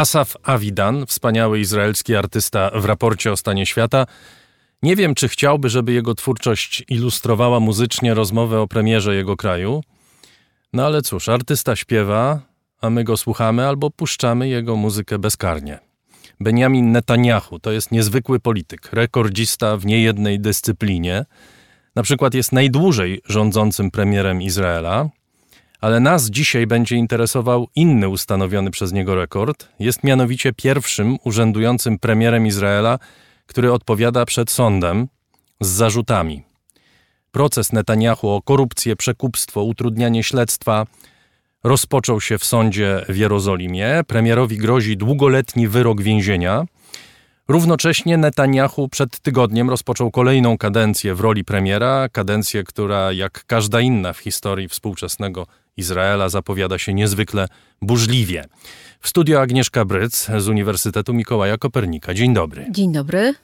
Asaf Avidan, wspaniały izraelski artysta w raporcie o stanie świata, nie wiem, czy chciałby, żeby jego twórczość ilustrowała muzycznie rozmowę o premierze jego kraju. No ale cóż, artysta śpiewa, a my go słuchamy albo puszczamy jego muzykę bezkarnie. Benjamin Netanyahu to jest niezwykły polityk, rekordzista w niejednej dyscyplinie. Na przykład jest najdłużej rządzącym premierem Izraela ale nas dzisiaj będzie interesował inny ustanowiony przez niego rekord. Jest mianowicie pierwszym urzędującym premierem Izraela, który odpowiada przed sądem z zarzutami. Proces Netanyahu o korupcję, przekupstwo, utrudnianie śledztwa rozpoczął się w sądzie w Jerozolimie. Premierowi grozi długoletni wyrok więzienia. Równocześnie Netanyahu przed tygodniem rozpoczął kolejną kadencję w roli premiera, kadencję, która jak każda inna w historii współczesnego Izraela zapowiada się niezwykle burzliwie. W studio Agnieszka Bryc z Uniwersytetu Mikołaja Kopernika. Dzień dobry. Dzień dobry.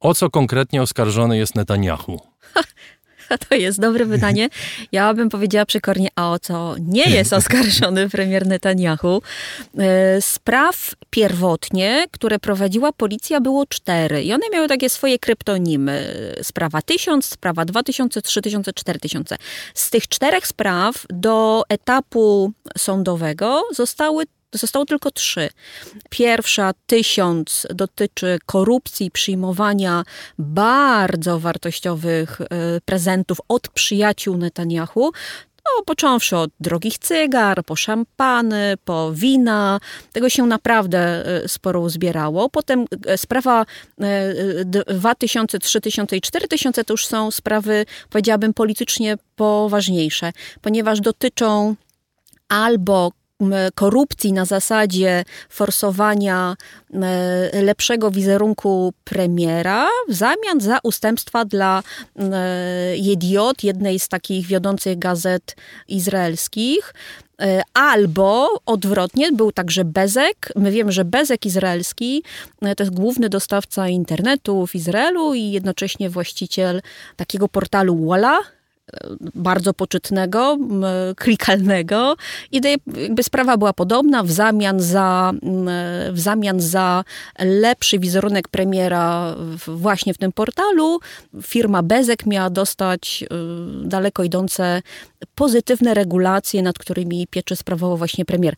O co konkretnie oskarżony jest Netanyahu? To jest dobre pytanie. Ja bym powiedziała przekornie, a o co nie jest oskarżony premier Netanyahu. E, Spraw pierwotnie, które prowadziła policja, było cztery i one miały takie swoje kryptonimy. Sprawa 1000, sprawa 2000, 3000, 4000. Z tych czterech spraw do etapu sądowego zostały Zostało tylko trzy. Pierwsza, tysiąc, dotyczy korupcji, przyjmowania bardzo wartościowych e, prezentów od przyjaciół Netanyahu. No, począwszy od drogich cygar, po szampany, po wina. Tego się naprawdę e, sporo uzbierało. Potem e, sprawa 2000, 3000 i 4000 to już są sprawy, powiedziałabym, politycznie poważniejsze, ponieważ dotyczą albo korupcji na zasadzie forsowania lepszego wizerunku premiera w zamian za ustępstwa dla Jediot, jednej z takich wiodących gazet izraelskich. E, albo odwrotnie, był także Bezek. My wiemy, że Bezek izraelski e, to jest główny dostawca internetu w Izraelu i jednocześnie właściciel takiego portalu Walla, bardzo poczytnego, klikalnego i jakby sprawa była podobna w zamian za, w zamian za lepszy wizerunek premiera właśnie w tym portalu firma Bezek miała dostać y, daleko idące pozytywne regulacje, nad którymi pieczy sprawował właśnie premier.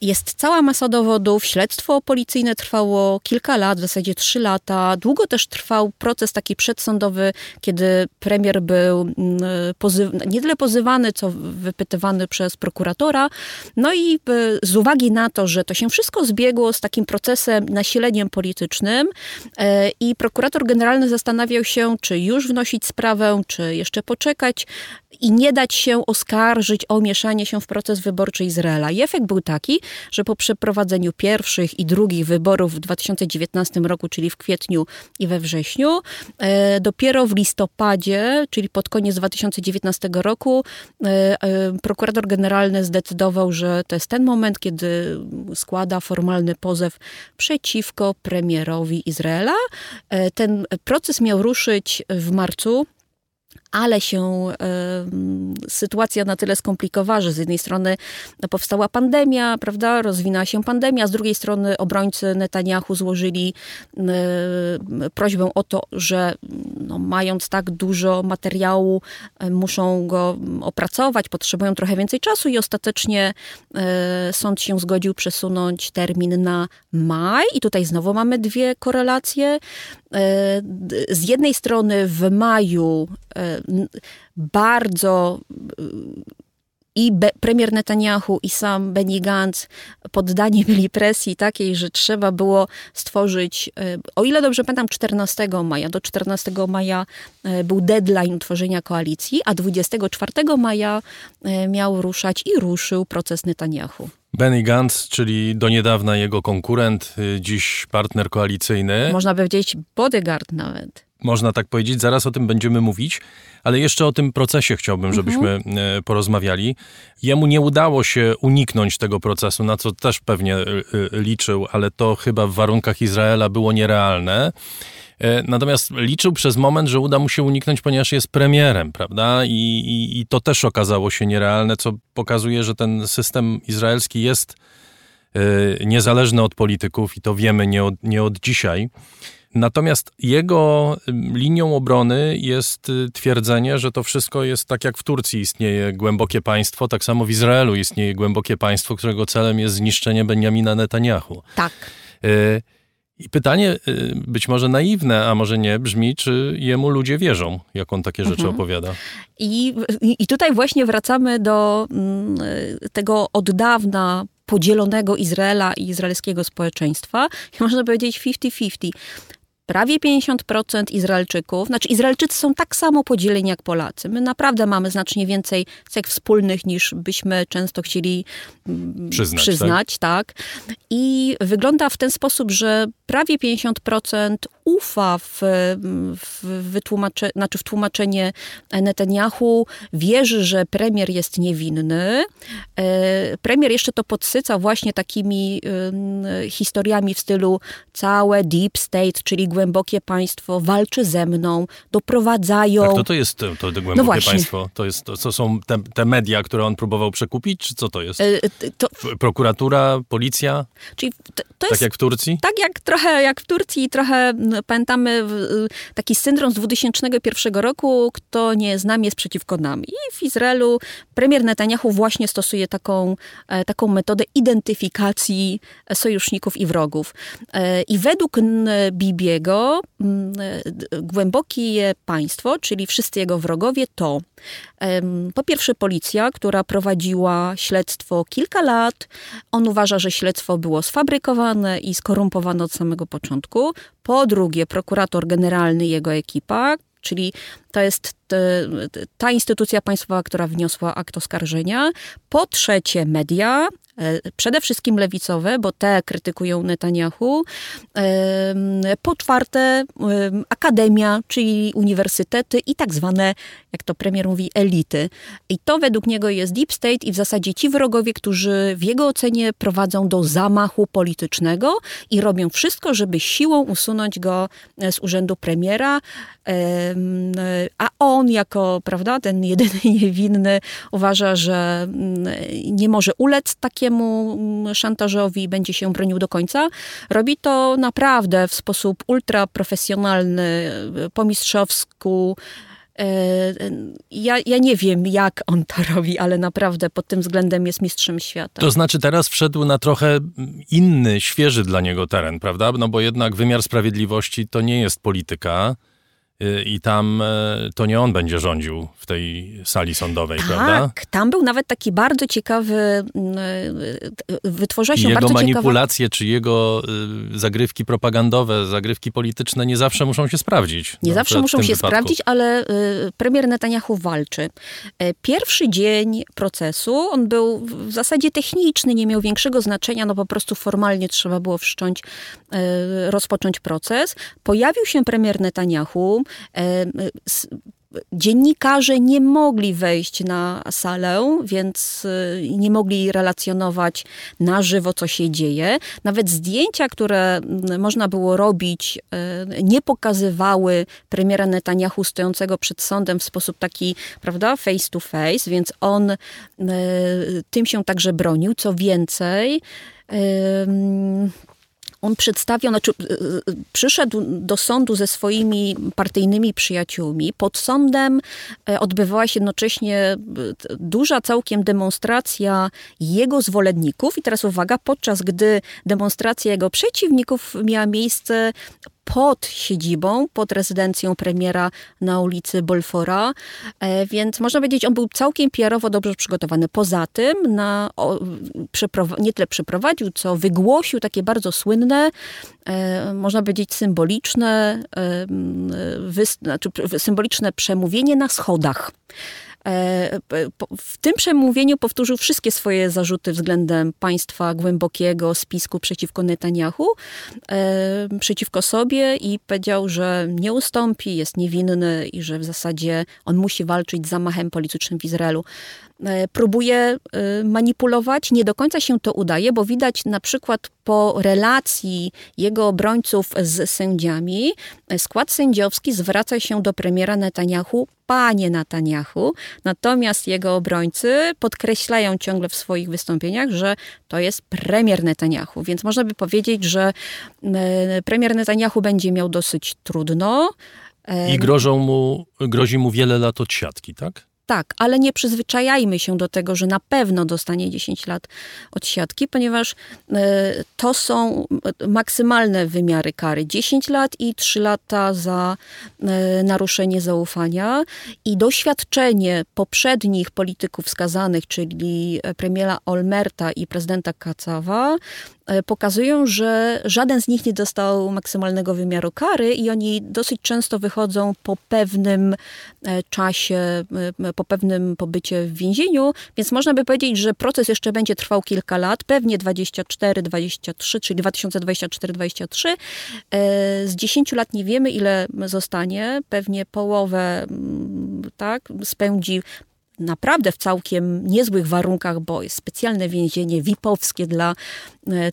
Jest cała masa dowodów, śledztwo policyjne trwało kilka lat, w zasadzie trzy lata. Długo też trwał proces taki przedsądowy, kiedy premier był nie tyle pozywany, co wypytywany przez prokuratora. No i e, z uwagi na to, że to się wszystko zbiegło z takim procesem, nasileniem politycznym e, i prokurator generalny zastanawiał się, czy już wnosić sprawę, czy jeszcze poczekać i nie dać się oskarżyć o mieszanie się w proces wyborczy Izraela. I efekt był taki, że po przeprowadzeniu pierwszych i drugich wyborów w 2019 roku, czyli w kwietniu i we wrześniu, e, dopiero w listopadzie, czyli pod koniec 2019 roku, e, e, prokurator generalny zdecydował, że to jest ten moment, kiedy składa formalny pozew przeciwko premierowi Izraela. Ten proces miał ruszyć w marcu ale się y, sytuacja na tyle skomplikowała, że z jednej strony powstała pandemia, prawda, rozwinęła się pandemia, z drugiej strony obrońcy Netanyahu złożyli y, prośbę o to, że no, mając tak dużo materiału, y, muszą go opracować, potrzebują trochę więcej czasu i ostatecznie sąd się zgodził przesunąć termin na maj i tutaj znowu mamy dwie korelacje. Z jednej strony w maju bardzo i Be premier Netanyahu i sam Benny Gantz poddani byli presji takiej, że trzeba było stworzyć, e, o ile dobrze pamiętam, 14 maja. Do 14 maja e, był deadline tworzenia koalicji, a 24 maja e, miał ruszać i ruszył proces Netanyahu. Benny Gantz, czyli do niedawna jego konkurent, dziś partner koalicyjny. Można by powiedzieć bodyguard nawet można tak powiedzieć. Zaraz o tym będziemy mówić, ale jeszcze o tym procesie chciałbym, żebyśmy mhm. E, porozmawiali. Jemu nie udało się uniknąć tego procesu, na co też pewnie e, e, liczył, ale to chyba w warunkach Izraela było nierealne. Natomiast liczył przez moment, że uda mu się uniknąć, ponieważ jest premierem, prawda? I, i, i to też okazało się nierealne, co pokazuje, że ten system izraelski jest niezależny od polityków i to wiemy nie od, nie od dzisiaj. Natomiast jego linią obrony jest y, twierdzenie, że to wszystko jest tak jak w Turcji istnieje głębokie państwo, tak samo w Izraelu istnieje głębokie państwo, którego celem jest zniszczenie Benjamina Netanyahu. Tak. Y, I pytanie, y, być może naiwne, a może nie, brzmi, czy jemu ludzie wierzą, jak on takie rzeczy opowiada. I, I tutaj właśnie wracamy do mm, tego od dawna podzielonego Izraela i izraelskiego społeczeństwa. I można powiedzieć 50-50. Prawie 50% Izraelczyków, znaczy Izraelczycy są tak samo podzieleni jak Polacy. My naprawdę mamy znacznie więcej cech wspólnych niż byśmy często chcieli mm, Przyznać, przyznać tak? I wygląda w ten sposób, że prawie 50% ufa w, w, wytłumacze, znaczy w tłumaczenie Netanyahu, wierzy, że premier jest niewinny. E, Premier jeszcze to podsyca właśnie takimi historiami w stylu całe deep state, czyli głębokie państwo walczy ze mną, doprowadzają... Tak, to to jest to, to głębokie No właśnie. państwo? To, jest, to, to są te, te media, które on próbował przekupić, czy co to jest? E, To, Prokuratura, policja, czyli to, to tak jest jak w Turcji? Tak jak trochę jak w Turcji, trochę mm, pamiętamy y, taki syndrom z 2001 roku, kto nie z nami jest przeciwko nam. I w Izraelu premier Netanyahu właśnie stosuje taką, e, taką metodę identyfikacji sojuszników i wrogów. E, I według Bibiego e, głębokie państwo, czyli wszyscy jego wrogowie to po pierwsze policja, która prowadziła śledztwo kilka lat. On uważa, że śledztwo było sfabrykowane i skorumpowane od samego początku. Po drugie, prokurator generalny i jego ekipa, czyli to jest ta instytucja państwowa, która wniosła akt oskarżenia. Po trzecie, media, przede wszystkim lewicowe, bo te krytykują Netanyahu. Po czwarte, em, akademia, czyli uniwersytety i tak zwane, jak to premier mówi, elity. I to według niego jest deep state i w zasadzie ci wrogowie, którzy w jego ocenie prowadzą do zamachu politycznego i robią wszystko, żeby siłą usunąć go e, z urzędu premiera. Em, e, A on, jako prawda, ten jedyny niewinny, uważa, że mm, nie może ulec takiemu mm, szantażowi będzie się bronił do końca. Robi to naprawdę w sposób ultraprofesjonalny, e, po mistrzowsku. E, Ja, ja nie wiem, jak on to robi, ale naprawdę pod tym względem jest mistrzem świata. To znaczy teraz wszedł na trochę inny, świeży dla niego teren, prawda? No bo jednak wymiar sprawiedliwości to nie jest polityka i tam e, to nie on będzie rządził w tej sali sądowej, prawda? Tak, tam był nawet taki bardzo ciekawy, mm, e, wytworzyła I się jego bardzo ciekawa... manipulacje, czy jego y, zagrywki propagandowe, zagrywki polityczne nie zawsze muszą się sprawdzić. Nie No, zawsze muszą się wypadku. sprawdzić, ale y, premier Netanyahu walczy. E, Pierwszy dzień procesu, on był w zasadzie techniczny, nie miał większego znaczenia, no po prostu formalnie trzeba było wszcząć, e, rozpocząć proces. Pojawił się premier Netanyahu. Dziennikarze nie mogli wejść na salę, więc y, nie mogli relacjonować na żywo, co się dzieje. Nawet zdjęcia, które mm, można było robić, y, nie pokazywały premiera Netanyahu stojącego przed sądem w sposób taki, prawda, face to face, więc on y, tym się także bronił. Co więcej, on przedstawiał, znaczy y, y, przyszedł do sądu ze swoimi partyjnymi przyjaciółmi. Pod sądem e, odbywała się jednocześnie duża całkiem demonstracja jego zwolenników. I teraz uwaga, podczas gdy demonstracja jego przeciwników miała miejsce pod siedzibą, pod rezydencją premiera na ulicy Bolfora, e, więc można powiedzieć, on był całkiem PR-owo dobrze przygotowany. Poza tym na, o, nie tyle przeprowadził, co wygłosił takie bardzo słynne, e, można powiedzieć symboliczne, e, m, wys- znaczy, symboliczne przemówienie na schodach. E, po- W tym przemówieniu powtórzył wszystkie swoje zarzuty względem państwa głębokiego, spisku przeciwko Netanyahu, e, przeciwko sobie i powiedział, że nie ustąpi, jest niewinny i że w zasadzie on musi walczyć z zamachem politycznym w Izraelu. E, Próbuje e, manipulować, nie do końca się to udaje, bo widać na przykład po relacji jego obrońców z sędziami, e, skład sędziowski zwraca się do premiera Netanyahu panie Netanyahu, natomiast jego obrońcy podkreślają ciągle w swoich wystąpieniach, że to jest premier Netanyahu, więc można by powiedzieć, że premier Netanyahu będzie miał dosyć trudno. I grożą mu, grozi mu wiele lat od siatki, tak? Tak, ale nie przyzwyczajajmy się do tego, że na pewno dostanie 10 lat od siatki, ponieważ e, to są maksymalne wymiary kary. 10 lat i 3 lata za e, naruszenie zaufania. I doświadczenie poprzednich polityków skazanych, czyli premiera Olmerta i prezydenta Kacawa, e, pokazują, że żaden z nich nie dostał maksymalnego wymiaru kary i oni dosyć często wychodzą po pewnym czasie, po pewnym pobycie w więzieniu, więc można by powiedzieć, że proces jeszcze będzie trwał kilka lat, pewnie 24, 23, czyli 2024-2023. E, z 10 lat nie wiemy, ile zostanie, pewnie połowę mm, tak, spędzi naprawdę w całkiem niezłych warunkach, bo jest specjalne więzienie VIP-owskie dla e,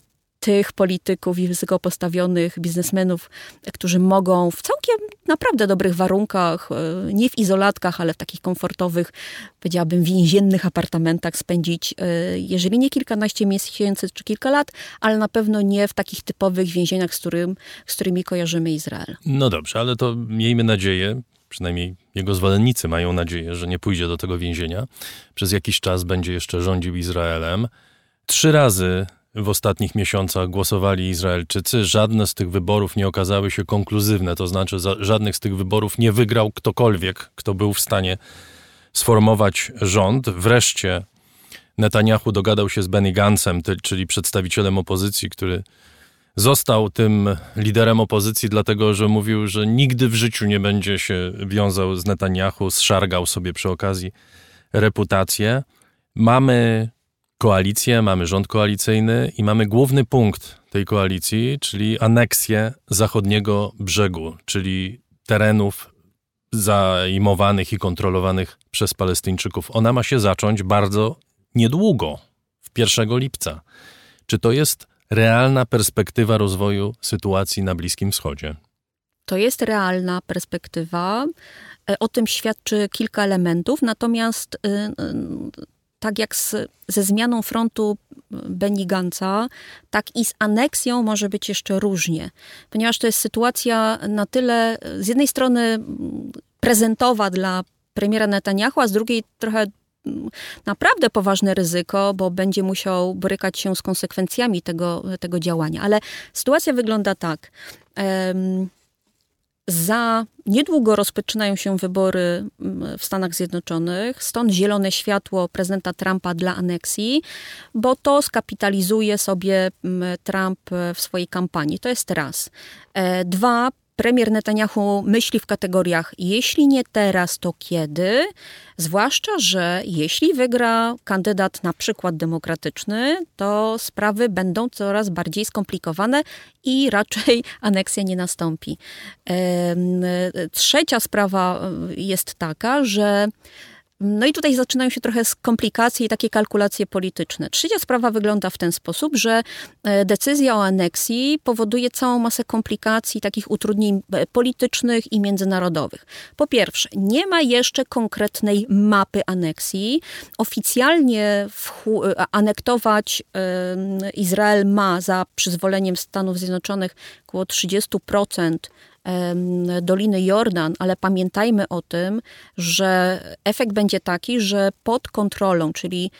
tych polityków i wysoko postawionych biznesmenów, którzy mogą w całkiem naprawdę dobrych warunkach, e, nie w izolatkach, ale w takich komfortowych, powiedziałabym, więziennych apartamentach spędzić, e, jeżeli nie kilkanaście miesięcy czy kilka lat, ale na pewno nie w takich typowych więzieniach, z, którym, z którymi kojarzymy Izrael. No dobrze, ale to miejmy nadzieję, przynajmniej jego zwolennicy mają nadzieję, że nie pójdzie do tego więzienia. Przez jakiś czas będzie jeszcze rządził Izraelem. Trzy razy w ostatnich miesiącach głosowali Izraelczycy. Żadne z tych wyborów nie okazały się konkluzywne, to znaczy żadnych z tych wyborów nie wygrał ktokolwiek, kto był w stanie sformować rząd. Wreszcie Netanyahu dogadał się z Benny Gantzem, czyli przedstawicielem opozycji, który został tym liderem opozycji, dlatego że mówił, że nigdy w życiu nie będzie się wiązał z Netanyahu, zszargał sobie przy okazji reputację. Mamy koalicję, mamy rząd koalicyjny i mamy główny punkt tej koalicji, czyli aneksję zachodniego brzegu, czyli terenów zajmowanych i kontrolowanych przez Palestyńczyków. Ona ma się zacząć bardzo niedługo, w 1 lipca. Czy to jest realna perspektywa rozwoju sytuacji na Bliskim Wschodzie? To jest realna perspektywa. E, o tym świadczy kilka elementów, natomiast y, y, tak jak z, ze zmianą frontu Benny Gantza, tak i z aneksją może być jeszcze różnie, ponieważ to jest sytuacja na tyle z jednej strony prezentowa dla premiera Netanyahu, a z drugiej trochę naprawdę poważne ryzyko, bo będzie musiał borykać się z konsekwencjami tego, tego działania. Ale sytuacja wygląda tak. Um, za niedługo rozpoczynają się wybory mm, w Stanach Zjednoczonych, stąd zielone światło prezydenta Trumpa dla aneksji, bo to skapitalizuje sobie mm, Trump w swojej kampanii. To jest raz. E, dwa, premier Netanyahu myśli w kategoriach jeśli nie teraz, to kiedy? Zwłaszcza, że jeśli wygra kandydat na przykład demokratyczny, to sprawy będą coraz bardziej skomplikowane i raczej aneksja nie nastąpi. Trzecia sprawa jest taka, że no i tutaj zaczynają się trochę komplikacje i takie kalkulacje polityczne. Trzecia sprawa wygląda w ten sposób, że e, decyzja o aneksji powoduje całą masę komplikacji, takich utrudnień e, politycznych i międzynarodowych. Po pierwsze, nie ma jeszcze konkretnej mapy aneksji. Oficjalnie e, anektować Izrael ma za przyzwoleniem Stanów Zjednoczonych około 30% Doliny Jordan, ale pamiętajmy o tym, że efekt będzie taki, że pod kontrolą, czyli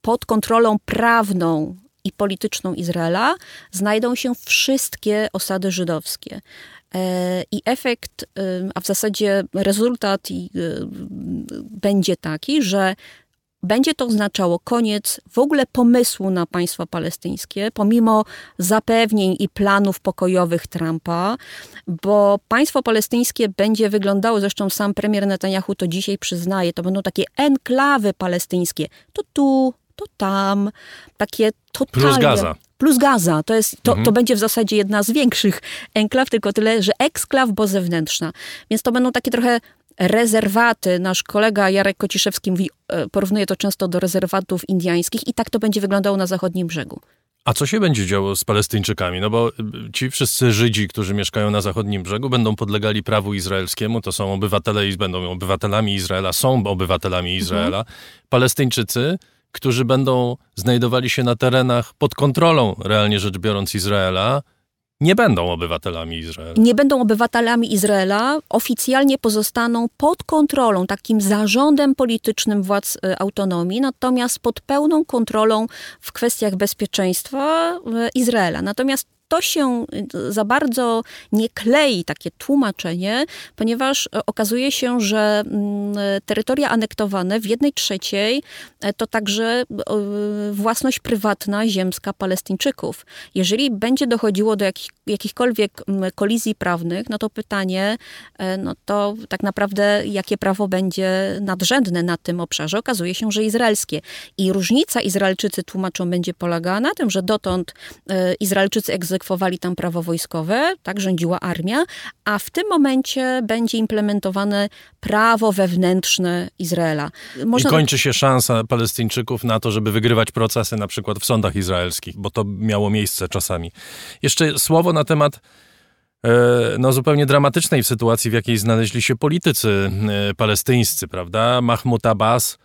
pod kontrolą prawną i polityczną Izraela znajdą się wszystkie osady żydowskie. E, I efekt, a w zasadzie rezultat będzie taki, że będzie to oznaczało koniec w ogóle pomysłu na państwo palestyńskie, pomimo zapewnień i planów pokojowych Trumpa, bo państwo palestyńskie będzie wyglądało, zresztą sam premier Netanyahu to dzisiaj przyznaje, to będą takie enklawy palestyńskie. To tu, to tam, takie totalnie... Plus Gaza. Plus Gaza. To, jest, to, mhm. to będzie w zasadzie jedna z większych enklaw, tylko tyle, że eksklaw, bo zewnętrzna. Więc to będą takie trochę rezerwaty. Nasz kolega Jarek Kociszewski mówi, e, porównuje to często do rezerwatów indiańskich i tak to będzie wyglądało na zachodnim brzegu. A co się będzie działo z Palestyńczykami? No bo y, ci wszyscy Żydzi, którzy mieszkają na zachodnim brzegu, będą podlegali prawu izraelskiemu, to są obywatele i będą obywatelami Izraela, są obywatelami Izraela. Palestyńczycy, którzy będą znajdowali się na terenach pod kontrolą, realnie rzecz biorąc, Izraela, nie będą obywatelami Izraela. nie będą obywatelami Izraela, oficjalnie pozostaną pod kontrolą, takim zarządem politycznym władz e, autonomii, natomiast pod pełną kontrolą w kwestiach bezpieczeństwa e, Izraela. Natomiast to się e, za bardzo nie klei, takie tłumaczenie, ponieważ e, okazuje się, że mm, e, terytoria anektowane w jednej trzeciej e, to także własność prywatna, ziemska Palestyńczyków. Jeżeli będzie dochodziło do jakich, jakichkolwiek mm, kolizji prawnych, no to pytanie, no to tak naprawdę jakie prawo będzie nadrzędne na tym obszarze? Okazuje się, że izraelskie. I różnica Izraelczycy tłumaczą będzie polegała na tym, że dotąd Izraelczycy egzekwowali tam prawo wojskowe, tak rządziła armia, a w tym momencie będzie implementowane prawo wewnętrzne Izraela. I Można kończy się szansa Palestyńczyków na to, żeby wygrywać procesy na przykład w sądach izraelskich, bo to miało miejsce czasami. Jeszcze słowo na temat e, no, zupełnie dramatycznej sytuacji, w jakiej znaleźli się politycy e, palestyńscy, prawda? Mahmoud Abbas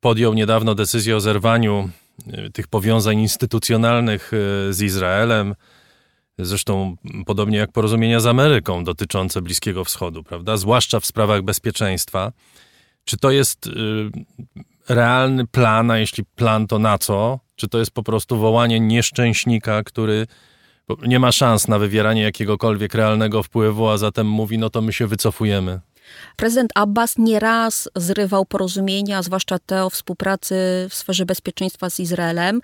podjął niedawno decyzję o zerwaniu e, tych powiązań instytucjonalnych z Izraelem, zresztą podobnie jak porozumienia z Ameryką dotyczące Bliskiego Wschodu, prawda? Zwłaszcza w sprawach bezpieczeństwa. Czy to jest y, realny plan, a jeśli plan, to na co? Czy to jest po prostu wołanie nieszczęśnika, który nie ma szans na wywieranie jakiegokolwiek realnego wpływu, a zatem mówi, no to my się wycofujemy. Prezydent Abbas nieraz zrywał porozumienia, zwłaszcza te o współpracy w sferze bezpieczeństwa z Izraelem.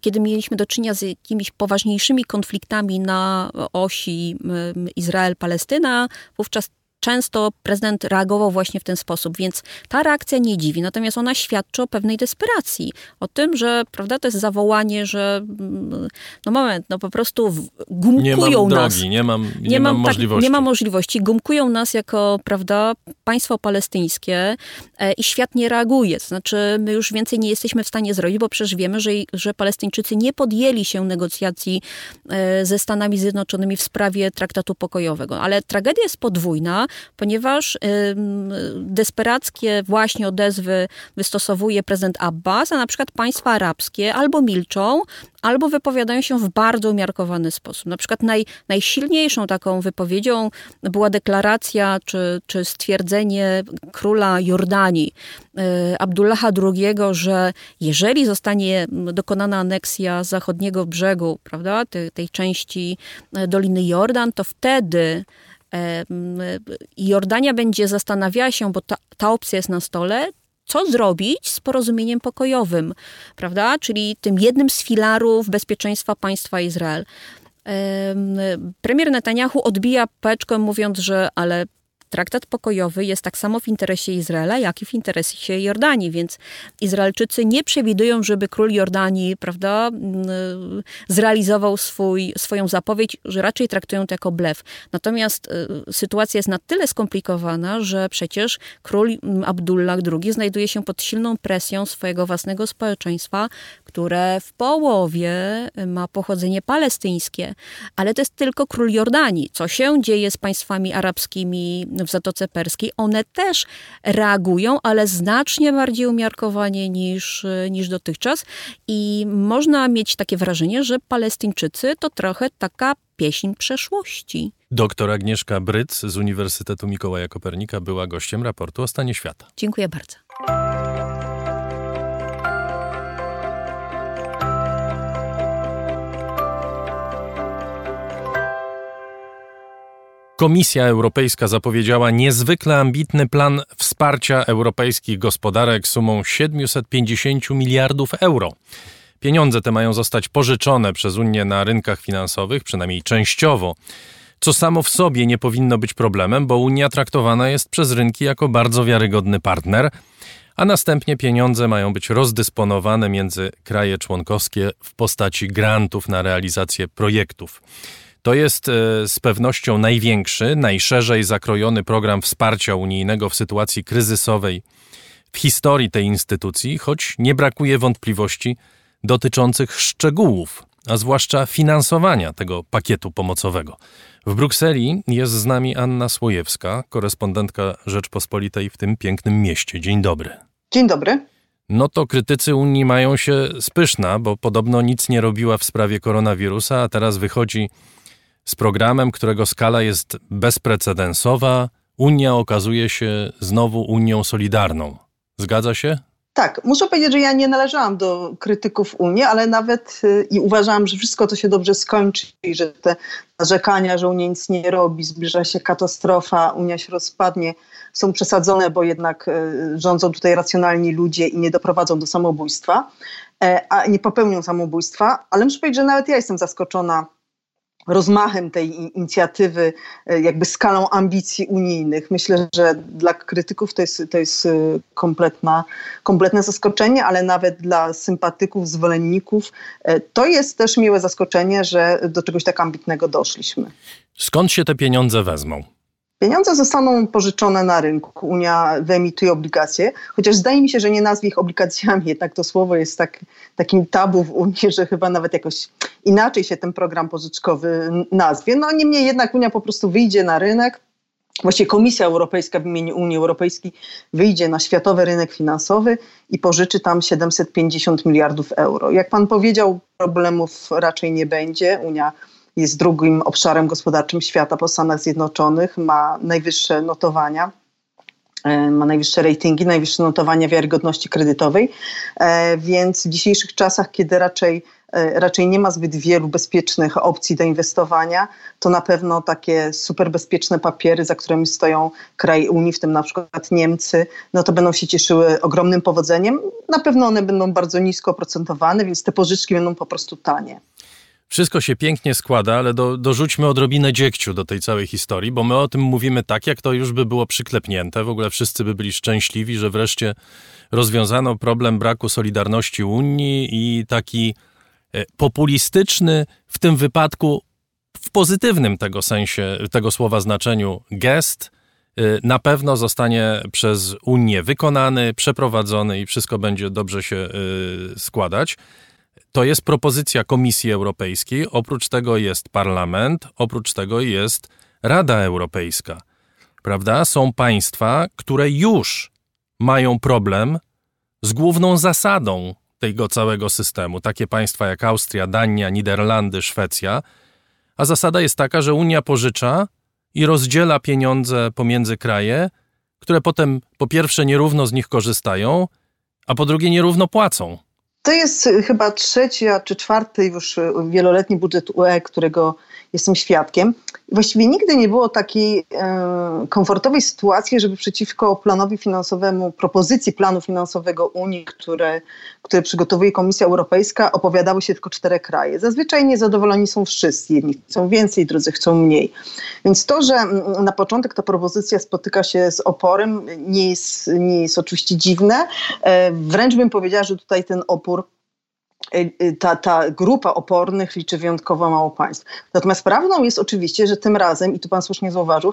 Kiedy mieliśmy do czynienia z jakimiś poważniejszymi konfliktami na osi mm, Izrael-Palestyna, wówczas często prezydent reagował właśnie w ten sposób, więc ta reakcja nie dziwi, natomiast ona świadczy o pewnej desperacji, o tym, że prawda, to jest zawołanie, że mm, no moment, no po prostu Nie gumkują mam nas. drogi, nie mam, nie mam tak, możliwości. nie ma możliwości. Gumkują nas jako, prawda, państwo palestyńskie e, i świat nie reaguje. To znaczy, my już więcej nie jesteśmy w stanie zrobić, bo przecież wiemy, że, że Palestyńczycy nie podjęli się negocjacji e, ze Stanami Zjednoczonymi w sprawie traktatu pokojowego. Ale tragedia jest podwójna, ponieważ desperackie właśnie odezwy wystosowuje prezydent Abbas, a na przykład państwa arabskie albo milczą, albo wypowiadają się w bardzo umiarkowany sposób. Na przykład naj, najsilniejszą taką wypowiedzią była deklaracja czy, czy stwierdzenie króla Jordanii, e, Abdullaha II, że jeżeli zostanie dokonana aneksja zachodniego brzegu, prawda, tej, tej części e, Doliny Jordan, to wtedy Jordania będzie zastanawiała się, bo ta, ta opcja jest na stole, co zrobić z porozumieniem pokojowym, prawda? Czyli tym jednym z filarów bezpieczeństwa państwa Izrael. Em, Premier Netanyahu odbija peczkę, mówiąc, że ale traktat pokojowy jest tak samo w interesie Izraela, jak i w interesie Jordanii, więc Izraelczycy nie przewidują, żeby król Jordanii, prawda, zrealizował swój, swoją zapowiedź, że raczej traktują to jako blef. Natomiast y, sytuacja jest na tyle skomplikowana, że przecież król Abdullah II znajduje się pod silną presją swojego własnego społeczeństwa, które w połowie ma pochodzenie palestyńskie, ale to jest tylko król Jordanii. Co się dzieje z państwami arabskimi w Zatoce Perskiej? One też reagują, ale znacznie bardziej umiarkowanie niż, niż dotychczas i można mieć takie wrażenie, że Palestyńczycy to trochę taka pieśń przeszłości. Doktor Agnieszka Bryc z Uniwersytetu Mikołaja Kopernika była gościem raportu o stanie świata. Dziękuję bardzo. Komisja Europejska zapowiedziała niezwykle ambitny plan wsparcia europejskich gospodarek sumą 750 miliardów euro. Pieniądze te mają zostać pożyczone przez Unię na rynkach finansowych, przynajmniej częściowo, co samo w sobie nie powinno być problemem, bo Unia traktowana jest przez rynki jako bardzo wiarygodny partner, a następnie pieniądze mają być rozdysponowane między kraje członkowskie w postaci grantów na realizację projektów. To jest e, z pewnością największy, najszerzej zakrojony program wsparcia unijnego w sytuacji kryzysowej w historii tej instytucji, choć nie brakuje wątpliwości dotyczących szczegółów a zwłaszcza finansowania tego pakietu pomocowego. W Brukseli jest z nami Anna Słojewska, korespondentka Rzeczpospolitej w tym pięknym mieście. Dzień dobry. Dzień dobry. No to krytycy Unii mają się spyszna, bo podobno nic nie robiła w sprawie koronawirusa, a teraz wychodzi z programem, którego skala jest bezprecedensowa. Unia okazuje się znowu Unią Solidarną. Zgadza się? Tak, muszę powiedzieć, że ja nie należałam do krytyków Unii, ale nawet y, i uważałam, że wszystko to się dobrze skończy i że te narzekania, że Unia nic nie robi, zbliża się katastrofa, Unia się rozpadnie, są przesadzone, bo jednak y, rządzą tutaj racjonalni ludzie i nie doprowadzą do samobójstwa, e, a nie popełnią samobójstwa. Ale muszę powiedzieć, że nawet ja jestem zaskoczona rozmachem tej inicjatywy, e, jakby skalą ambicji unijnych. Myślę, że dla krytyków to jest, to jest e, kompletna, kompletne zaskoczenie, ale nawet dla sympatyków, zwolenników e, to jest też miłe zaskoczenie, że do czegoś tak ambitnego doszliśmy. Skąd się te pieniądze wezmą? Pieniądze zostaną pożyczone na rynku. Unia wyemituje obligacje, chociaż zdaje mi się, że nie nazwie ich obligacjami, jednak to słowo jest tak, takim tabu w Unii, że chyba nawet jakoś inaczej się ten program pożyczkowy nazwie. No niemniej jednak Unia po prostu wyjdzie na rynek, Właściwie Komisja Europejska w imieniu Unii Europejskiej wyjdzie na światowy rynek finansowy i pożyczy tam 750 miliardów euro. Jak pan powiedział, problemów raczej nie będzie. Unia jest drugim obszarem gospodarczym świata po Stanach Zjednoczonych, ma najwyższe notowania e, ma najwyższe ratingi, najwyższe notowania wiarygodności kredytowej, e, więc w dzisiejszych czasach, kiedy raczej, e, raczej nie ma zbyt wielu bezpiecznych opcji do inwestowania, to na pewno takie super bezpieczne papiery, za którymi stoją kraje Unii, w tym na przykład Niemcy, no to będą się cieszyły ogromnym powodzeniem. Na pewno one będą bardzo nisko oprocentowane, więc te pożyczki będą po prostu tanie. Wszystko się pięknie składa, ale do, dorzućmy odrobinę dziegciu do tej całej historii, bo my o tym mówimy tak, jak to już by było przyklepnięte. W ogóle wszyscy by byli szczęśliwi, że wreszcie rozwiązano problem braku solidarności Unii i taki e, populistyczny, w tym wypadku w pozytywnym tego sensie, tego słowa znaczeniu, gest e, na pewno zostanie przez Unię wykonany, przeprowadzony i wszystko będzie dobrze się e, składać. To jest propozycja Komisji Europejskiej, oprócz tego jest Parlament, oprócz tego jest Rada Europejska. Prawda? Są państwa, które już mają problem z główną zasadą tego całego systemu. Takie państwa jak Austria, Dania, Niderlandy, Szwecja. A zasada jest taka, że Unia pożycza i rozdziela pieniądze pomiędzy kraje, które potem po pierwsze nierówno z nich korzystają, a po drugie nierówno płacą. To jest chyba trzeci, czy czwarty już y, wieloletni budżet UE, którego jestem świadkiem. Właściwie nigdy nie było takiej e, komfortowej sytuacji, żeby przeciwko planowi finansowemu, propozycji planu finansowego Unii, które, które przygotowuje Komisja Europejska, opowiadały się tylko cztery kraje. Zazwyczaj niezadowoleni są wszyscy. Jedni chcą więcej, drudzy chcą mniej. Więc to, że mm, na początek ta propozycja spotyka się z oporem, nie jest, nie jest oczywiście dziwne. E, wręcz bym powiedziała, że tutaj ten opór ta, ta grupa opornych liczy wyjątkowo mało państw. Natomiast prawdą jest oczywiście, że tym razem, i tu pan słusznie zauważył,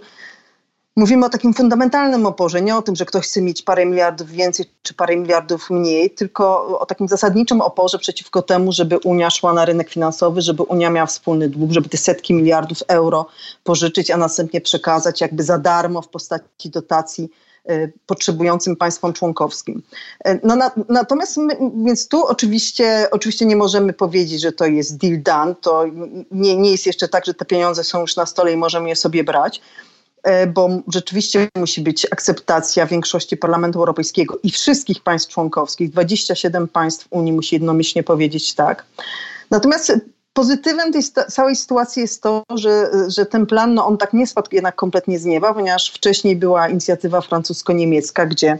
Mówimy o takim fundamentalnym oporze, nie o tym, że ktoś chce mieć parę miliardów więcej czy parę miliardów mniej, tylko o takim zasadniczym oporze przeciwko temu, żeby Unia szła na rynek finansowy, żeby Unia miała wspólny dług, żeby te setki miliardów euro pożyczyć, a następnie przekazać jakby za darmo w postaci dotacji Y, potrzebującym państwom członkowskim. Y, no, na, natomiast my, więc tu oczywiście, oczywiście nie możemy powiedzieć, że to jest deal done. To nie, nie jest jeszcze tak, że te pieniądze są już na stole i możemy je sobie brać y, bo rzeczywiście musi być akceptacja większości Parlamentu Europejskiego i wszystkich państw członkowskich. 27 państw Unii musi jednomyślnie powiedzieć tak. Natomiast Pozytywem tej całej sytuacji jest to, że, że ten plan, no on tak nie spadł jednak kompletnie z nieba, ponieważ wcześniej była inicjatywa francusko-niemiecka, gdzie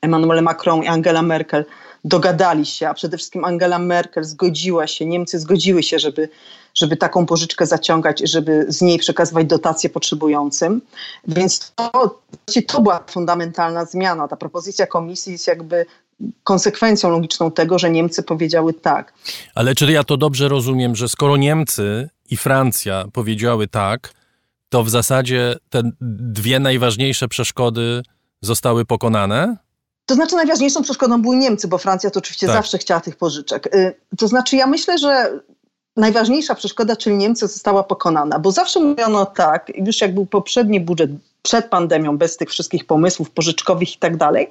Emmanuel Macron i Angela Merkel dogadali się, a przede wszystkim Angela Merkel zgodziła się, Niemcy zgodziły się, żeby, żeby taką pożyczkę zaciągać, żeby z niej przekazywać dotacje potrzebującym. Więc to, to była fundamentalna zmiana. Ta propozycja komisji jest jakby konsekwencją logiczną tego, że Niemcy powiedziały tak. Ale czy ja to dobrze rozumiem, że skoro Niemcy i Francja powiedziały tak, to w zasadzie te dwie najważniejsze przeszkody zostały pokonane? To znaczy najważniejszą przeszkodą były Niemcy, bo Francja to oczywiście tak. zawsze chciała tych pożyczek. Y, to znaczy ja myślę, że najważniejsza przeszkoda, czyli Niemcy, została pokonana. Bo zawsze mówiono tak, już jak był poprzedni budżet przed pandemią, bez tych wszystkich pomysłów pożyczkowych i tak dalej,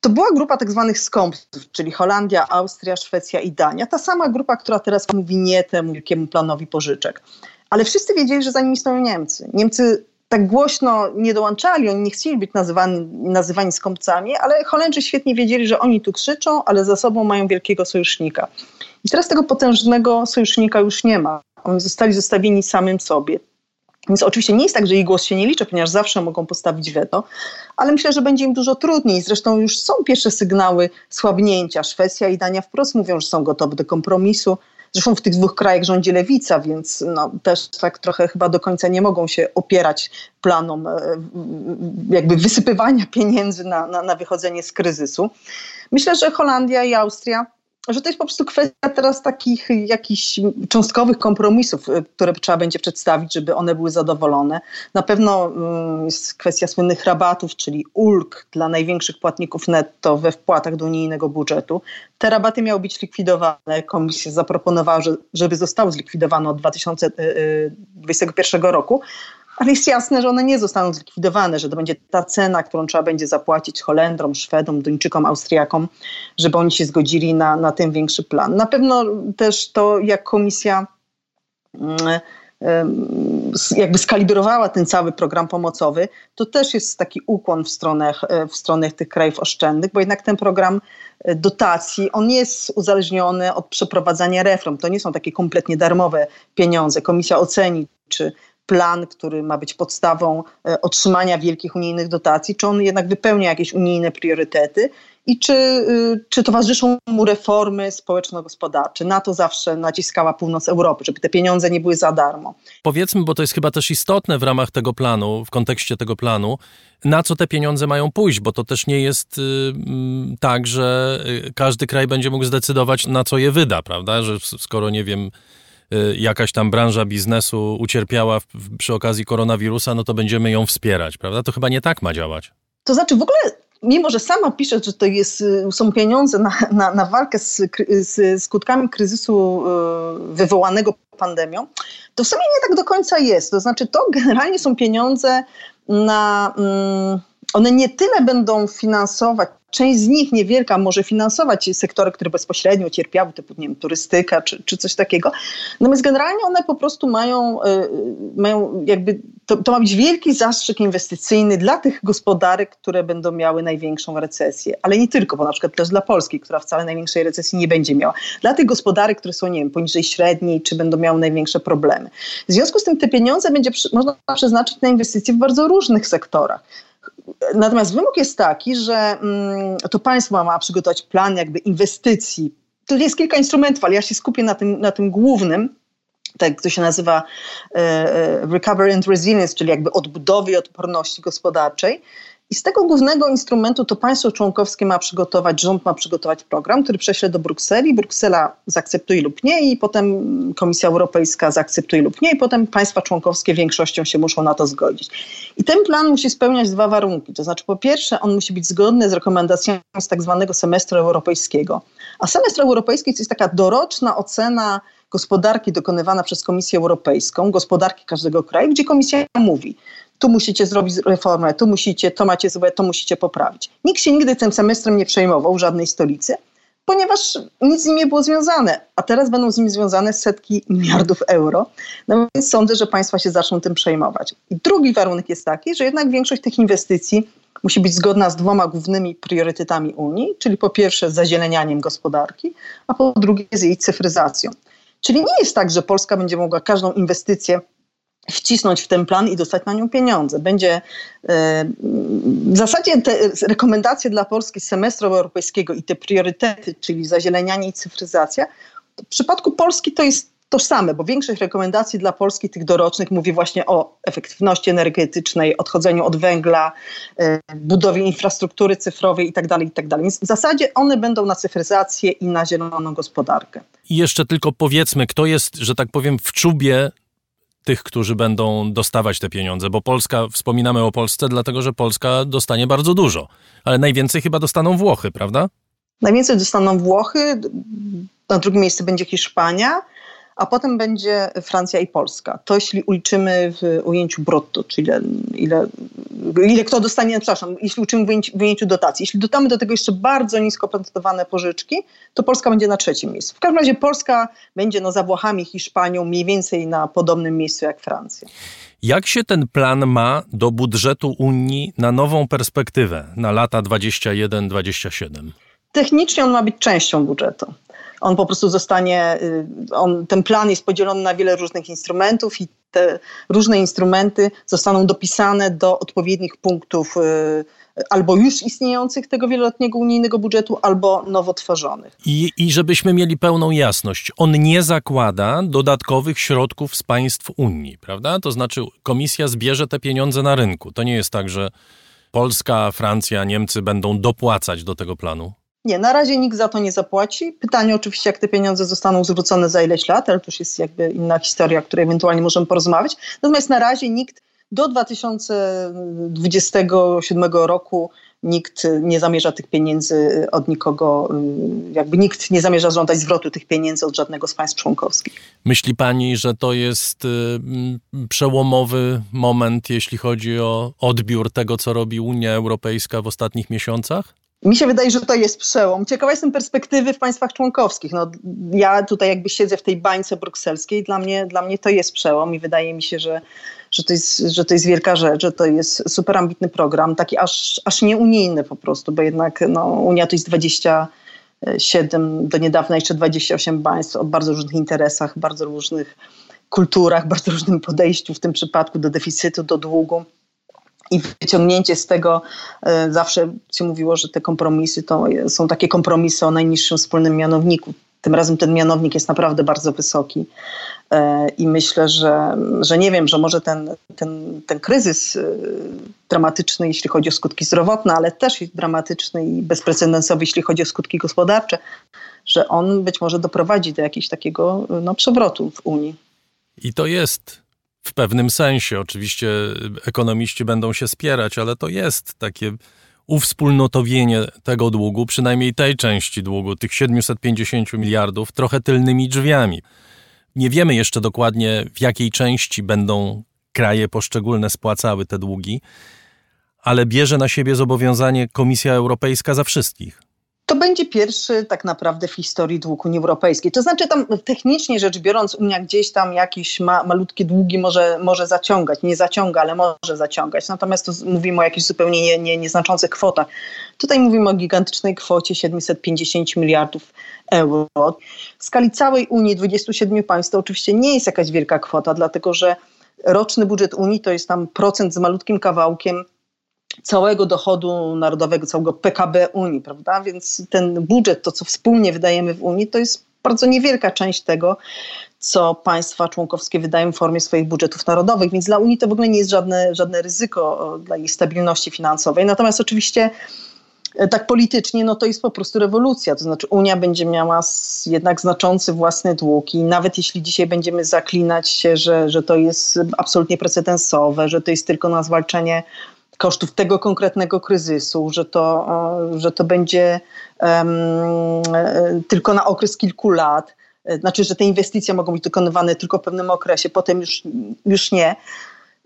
to była grupa tak zwanych skąpców, czyli Holandia, Austria, Szwecja i Dania. Ta sama grupa, która teraz mówi nie temu wielkiemu planowi pożyczek. Ale wszyscy wiedzieli, że za nimi stoją Niemcy. Niemcy tak głośno nie dołączali, oni nie chcieli być nazywani, nazywani skąpcami, ale Holendrzy świetnie wiedzieli, że oni tu krzyczą, ale za sobą mają wielkiego sojusznika. I teraz tego potężnego sojusznika już nie ma. Oni zostali zostawieni samym sobie. Więc oczywiście nie jest tak, że ich głos się nie liczy, ponieważ zawsze mogą postawić weto, ale myślę, że będzie im dużo trudniej. Zresztą już są pierwsze sygnały słabnięcia. Szwecja i Dania wprost mówią, że są gotowe do kompromisu. Zresztą w tych dwóch krajach rządzi lewica, więc no, też tak trochę chyba do końca nie mogą się opierać planom e, jakby wysypywania pieniędzy na, na, na wychodzenie z kryzysu. Myślę, że Holandia i Austria że to jest po prostu kwestia teraz takich jakichś cząstkowych kompromisów, y, które trzeba będzie przedstawić, żeby one były zadowolone. Na pewno mm, jest kwestia słynnych rabatów, czyli ulg dla największych płatników netto we wpłatach do unijnego budżetu. Te rabaty miały być likwidowane. Komisja zaproponowała, że, żeby zostały zlikwidowane od 2021 y, y, roku, ale jest jasne, że one nie zostaną zlikwidowane, że to będzie ta cena, którą trzeba będzie zapłacić Holendrom, Szwedom, Duńczykom, Austriakom, żeby oni się zgodzili na, na ten większy plan. Na pewno też to, jak komisja mm, jakby skalibrowała ten cały program pomocowy, to też jest taki ukłon w stronę, w stronę tych krajów oszczędnych, bo jednak ten program e, dotacji, on jest uzależniony od przeprowadzania reform. To nie są takie kompletnie darmowe pieniądze. Komisja oceni, czy plan, który ma być podstawą e, otrzymania wielkich unijnych dotacji, czy on jednak wypełnia jakieś unijne priorytety i czy, y, czy towarzyszą mu reformy społeczno-gospodarcze. Na to zawsze naciskała północ Europy, żeby te pieniądze nie były za darmo. Powiedzmy, bo to jest chyba też istotne w ramach tego planu, w kontekście tego planu, na co te pieniądze mają pójść, bo to też nie jest y, tak, że y, każdy kraj będzie mógł zdecydować, na co je wyda, prawda? Że skoro nie wiem jakaś tam branża biznesu ucierpiała w, przy okazji koronawirusa, no to będziemy ją wspierać, prawda? To chyba nie tak ma działać. To znaczy w ogóle mimo że sama pisze, że to jest, y, są pieniądze na, na, na walkę z, z, skutkami kryzysu y, wywołanego pandemią, to w sumie nie tak do końca jest. To znaczy, to generalnie są pieniądze na. Mm, one nie tyle będą finansować Część z nich, niewielka, może finansować sektory, które bezpośrednio cierpiały, typu nie wiem, turystyka czy, czy coś takiego. Natomiast generalnie one po prostu mają, y, mają jakby, to, to ma być wielki zastrzyk inwestycyjny dla tych gospodarek, które będą miały największą recesję. Ale nie tylko, bo na przykład też dla Polski, która wcale największej recesji nie będzie miała. Dla tych gospodarek, które są, nie wiem, poniżej średniej, czy będą miały największe problemy. W związku z tym te pieniądze będzie można przeznaczyć na inwestycje w bardzo różnych sektorach. Natomiast wymóg jest taki, że mm, to państwo ma przygotować plan jakby inwestycji. Tu jest kilka instrumentów, ale ja się skupię na tym, na tym głównym, tak to się nazywa e, e Recovery and Resilience, czyli jakby odbudowy i odporności gospodarczej. I z tego głównego instrumentu to państwo członkowskie ma przygotować, rząd ma przygotować program, który prześle do Brukseli. Bruksela zaakceptuje lub nie i potem Komisja Europejska zaakceptuje lub nie i potem państwa członkowskie większością się muszą na to zgodzić. I ten plan musi spełniać dwa warunki. To znaczy po pierwsze on musi być zgodny z rekomendacjami z tak zwanego semestru europejskiego. A semestr europejski to jest taka doroczna ocena gospodarki dokonywana przez Komisję Europejską, gospodarki każdego kraju, gdzie Komisja mówi, tu musicie zrobić reformę, tu musicie, to macie złe, to musicie poprawić. Nikt się nigdy tym semestrem nie przejmował żadnej stolicy, ponieważ nic z nim nie było związane, a teraz będą z nim związane setki miliardów euro. No więc sądzę, że państwa się zaczną tym przejmować. I drugi warunek jest taki, że jednak większość tych inwestycji musi być zgodna z dwoma głównymi priorytetami Unii, czyli po pierwsze z zazielenianiem gospodarki, a po drugie z jej cyfryzacją. Czyli nie jest tak, że Polska będzie mogła każdą inwestycję wcisnąć w ten plan i dostać na nią pieniądze. Będzie e, w zasadzie te rekomendacje dla Polski z semestru europejskiego i te priorytety, czyli zazielenianie i cyfryzacja, w przypadku Polski to jest tożsame, bo większość rekomendacji dla Polski tych dorocznych mówi właśnie o efektywności energetycznej, odchodzeniu od węgla, e, budowie infrastruktury cyfrowej itd., tak itd. Tak Więc w zasadzie one będą na cyfryzację i na zieloną gospodarkę. I jeszcze tylko powiedzmy, kto jest, że tak powiem, w czubie tych, którzy będą dostawać te pieniądze, bo Polska, wspominamy o Polsce, dlatego że Polska dostanie bardzo dużo, ale najwięcej chyba dostaną Włochy, prawda? Najwięcej dostaną Włochy, na drugim miejscu będzie Hiszpania, a potem będzie Francja i Polska. To jeśli uliczymy w ujęciu brutto, czyli ile, ile, ile kto dostanie, przepraszam, jeśli uliczymy w ujęciu, w ujęciu dotacji. Jeśli dodamy do tego jeszcze bardzo nisko procentowane pożyczki, to Polska będzie na trzecim miejscu. W każdym razie Polska będzie no, za Włochami, Hiszpanią mniej więcej na podobnym miejscu jak Francja. Jak się ten plan ma do budżetu Unii na nową perspektywę, na lata 21-27? Technicznie on ma być częścią budżetu. On po prostu zostanie, y, on, ten plan jest podzielony na wiele różnych instrumentów i te różne instrumenty zostaną dopisane do odpowiednich punktów y, albo już istniejących tego wieloletniego unijnego budżetu, albo nowo tworzonych. I, I żebyśmy mieli pełną jasność, on nie zakłada dodatkowych środków z państw Unii, prawda? To znaczy komisja zbierze te pieniądze na rynku. To nie jest tak, że Polska, Francja, Niemcy będą dopłacać do tego planu. Nie, na razie nikt za to nie zapłaci. Pytanie oczywiście, jak te pieniądze zostaną zwrócone za ileś lat, ale to już jest jakby inna historia, o której ewentualnie możemy porozmawiać. Natomiast na razie nikt do 2027 roku nikt nie zamierza tych pieniędzy od nikogo, jakby nikt nie zamierza żądać zwrotu tych pieniędzy od żadnego z państw członkowskich. Myśli pani, że to jest y, przełomowy moment, jeśli chodzi o odbiór tego, co robi Unia Europejska w ostatnich miesiącach? Mi się wydaje, że to jest przełom. Ciekawa jestem perspektywy w państwach członkowskich. No, ja tutaj jakby siedzę w tej bańce brukselskiej. Dla mnie, dla mnie to jest przełom i wydaje mi się, że, że, to jest, że to jest wielka rzecz, że to jest super ambitny program, taki aż, aż nieunijny po prostu, bo jednak no, Unia to jest 27, do niedawna jeszcze 28 państw o bardzo różnych interesach, bardzo różnych kulturach, bardzo różnym podejściu w tym przypadku do deficytu, do długu i wyciągnięcie z tego, e, zawsze się mówiło, że te kompromisy to są takie kompromisy o najniższym wspólnym mianowniku. Tym razem ten mianownik jest naprawdę bardzo wysoki. E, I myślę, że, że nie wiem, że może ten, ten, ten kryzys e, dramatyczny, jeśli chodzi o skutki zdrowotne, ale też dramatyczny i bezprecedensowy, jeśli chodzi o skutki gospodarcze, że on być może doprowadzi do jakiegoś takiego no, przewrotu w Unii. I to jest w pewnym sensie. Oczywiście ekonomiści będą się spierać, ale to jest takie uwspólnotowienie tego długu, przynajmniej tej części długu, tych 750 miliardów, trochę tylnymi drzwiami. Nie wiemy jeszcze dokładnie, w jakiej części będą kraje poszczególne spłacały te długi, ale bierze na siebie zobowiązanie Komisja Europejska za wszystkich. To będzie pierwszy tak naprawdę w historii dług Unii Europejskiej. To znaczy tam technicznie rzecz biorąc Unia gdzieś tam jakieś ma, malutkie długi może, może zaciągać. Nie zaciąga, ale może zaciągać. Natomiast tu mówimy o jakichś zupełnie nie, nie, nieznaczących kwotach. Tutaj mówimy o gigantycznej kwocie 750 miliardów euro. W skali całej Unii 27 państw to oczywiście nie jest jakaś wielka kwota, dlatego że roczny budżet Unii to jest tam procent z malutkim kawałkiem całego dochodu narodowego, całego PKB Unii, prawda? Więc ten budżet, to co wspólnie wydajemy w Unii, to jest bardzo niewielka część tego, co państwa członkowskie wydają w formie swoich budżetów narodowych, więc dla Unii to w ogóle nie jest żadne, żadne ryzyko dla jej stabilności finansowej. Natomiast oczywiście e, tak politycznie, no to jest po prostu rewolucja. To znaczy Unia będzie miała jednak znaczący własny dług i nawet jeśli dzisiaj będziemy zaklinać się, że, że to jest absolutnie precedensowe, że to jest tylko na zwalczenie kosztów tego konkretnego kryzysu, że to, że to będzie um, tylko na okres kilku lat, e, znaczy, że te inwestycje mogą być dokonywane tylko w pewnym okresie, potem już, już nie.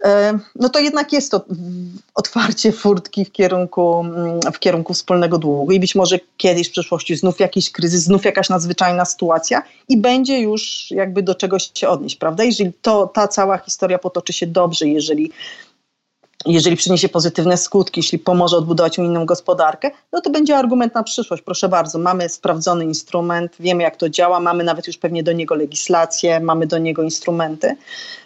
E, no to jednak jest to otwarcie furtki w kierunku, w kierunku wspólnego długu i być może kiedyś w przyszłości znów jakiś kryzys, znów jakaś nadzwyczajna sytuacja i będzie już jakby do czegoś się odnieść, prawda? Jeżeli to, ta cała historia potoczy się dobrze, jeżeli jeżeli przyniesie pozytywne skutki, jeśli pomoże odbudować unijną gospodarkę, no to będzie argument na przyszłość. Proszę bardzo, mamy sprawdzony instrument, wiemy jak to działa, mamy nawet już pewnie do niego legislację, mamy do niego instrumenty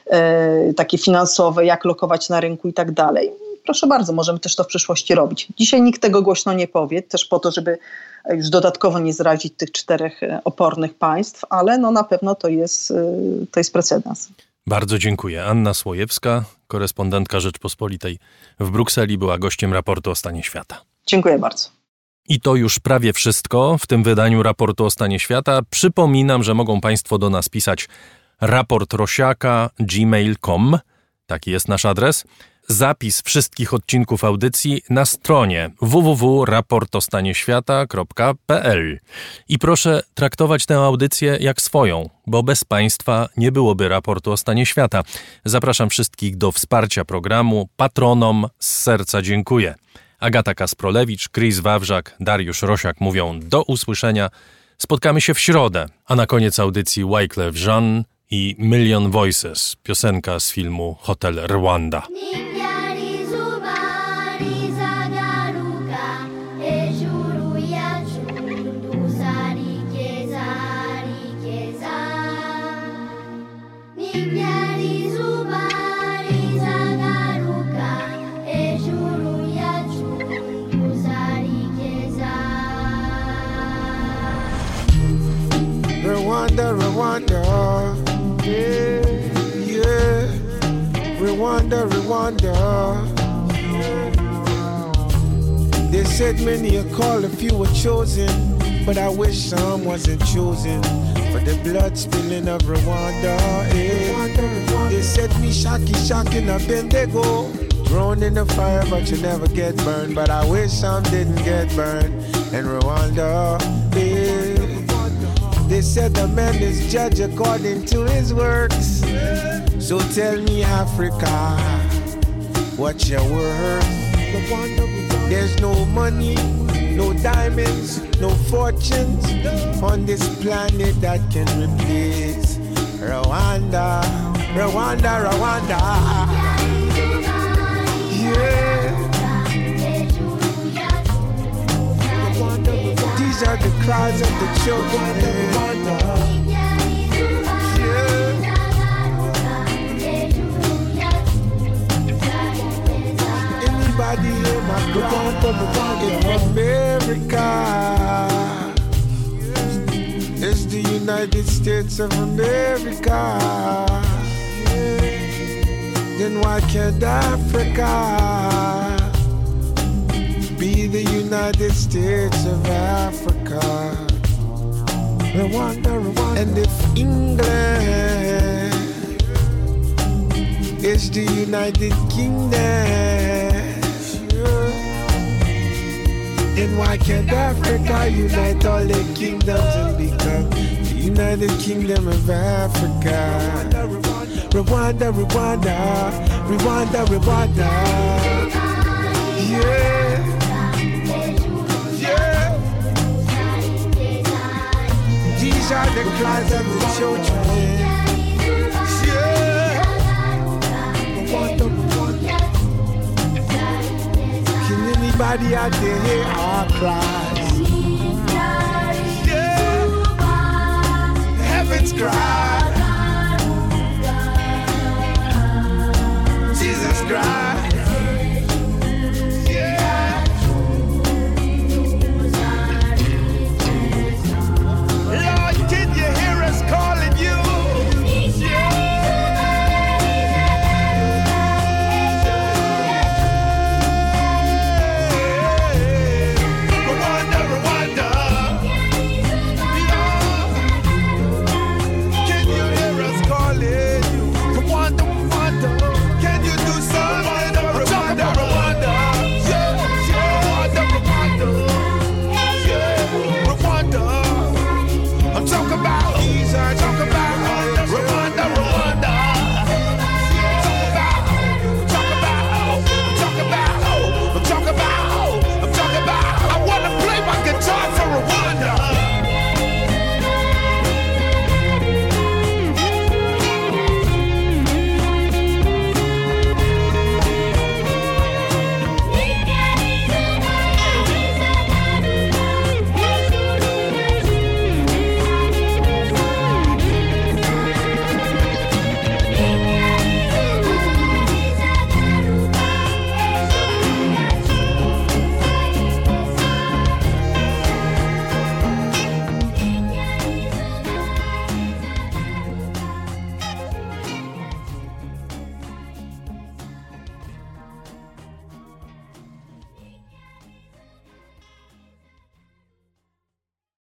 e, takie finansowe, jak lokować na rynku i tak dalej. Proszę bardzo, możemy też to w przyszłości robić. Dzisiaj nikt tego głośno nie powie, też po to, żeby już dodatkowo nie zrazić tych czterech e, opornych państw, ale no na pewno to jest, e, to jest precedens. Bardzo dziękuję. Anna Słojewska, korespondentka Rzeczpospolitej w Brukseli, była gościem raportu o stanie świata. Dziękuję bardzo. I to już prawie wszystko w tym wydaniu raportu o stanie świata. Przypominam, że mogą Państwo do nas pisać raportrosiaka.gmail.com. Taki jest nasz adres. Zapis wszystkich odcinków audycji na stronie www.raportostanieświata.pl i proszę traktować tę audycję jak swoją, bo bez Państwa nie byłoby raportu o stanie świata. Zapraszam wszystkich do wsparcia programu. Patronom z serca dziękuję. Agata Kasprolewicz, Chris Wawrzak, Dariusz Rosiak mówią do usłyszenia. Spotkamy się w środę, a na koniec audycji Wyclef Jean i Million Voices, piosenka z filmu Hotel Rwanda. Rwanda, Rwanda, Rwanda, Rwanda. They said many are called, a few were chosen, but I wish some wasn't chosen for the blood spilling of Rwanda. Yeah. They said me shocky, shocking up in they go. Thrown in the fire, but you never get burned. But I wish some didn't get burned in Rwanda. Yeah. They said the man is judged according to his works. So tell me, Africa, what's your worth? There's no money, no diamonds, no fortunes on this planet that can replace Rwanda, Rwanda, Rwanda. Yeah. These are the cries of the children. Anybody hear my cry in America? It's the United States of America. Then why can't Africa? Be the United States of Africa. Rwanda, Rwanda. And if England is the United Kingdom, then why can't Africa unite all the kingdoms and become the United Kingdom of Africa? Rwanda, Rwanda, Rwanda, Rwanda. Yeah. These the cries of the children. Can anybody out there hear our cries? Yeah. Heaven's cry. Jesus Christ.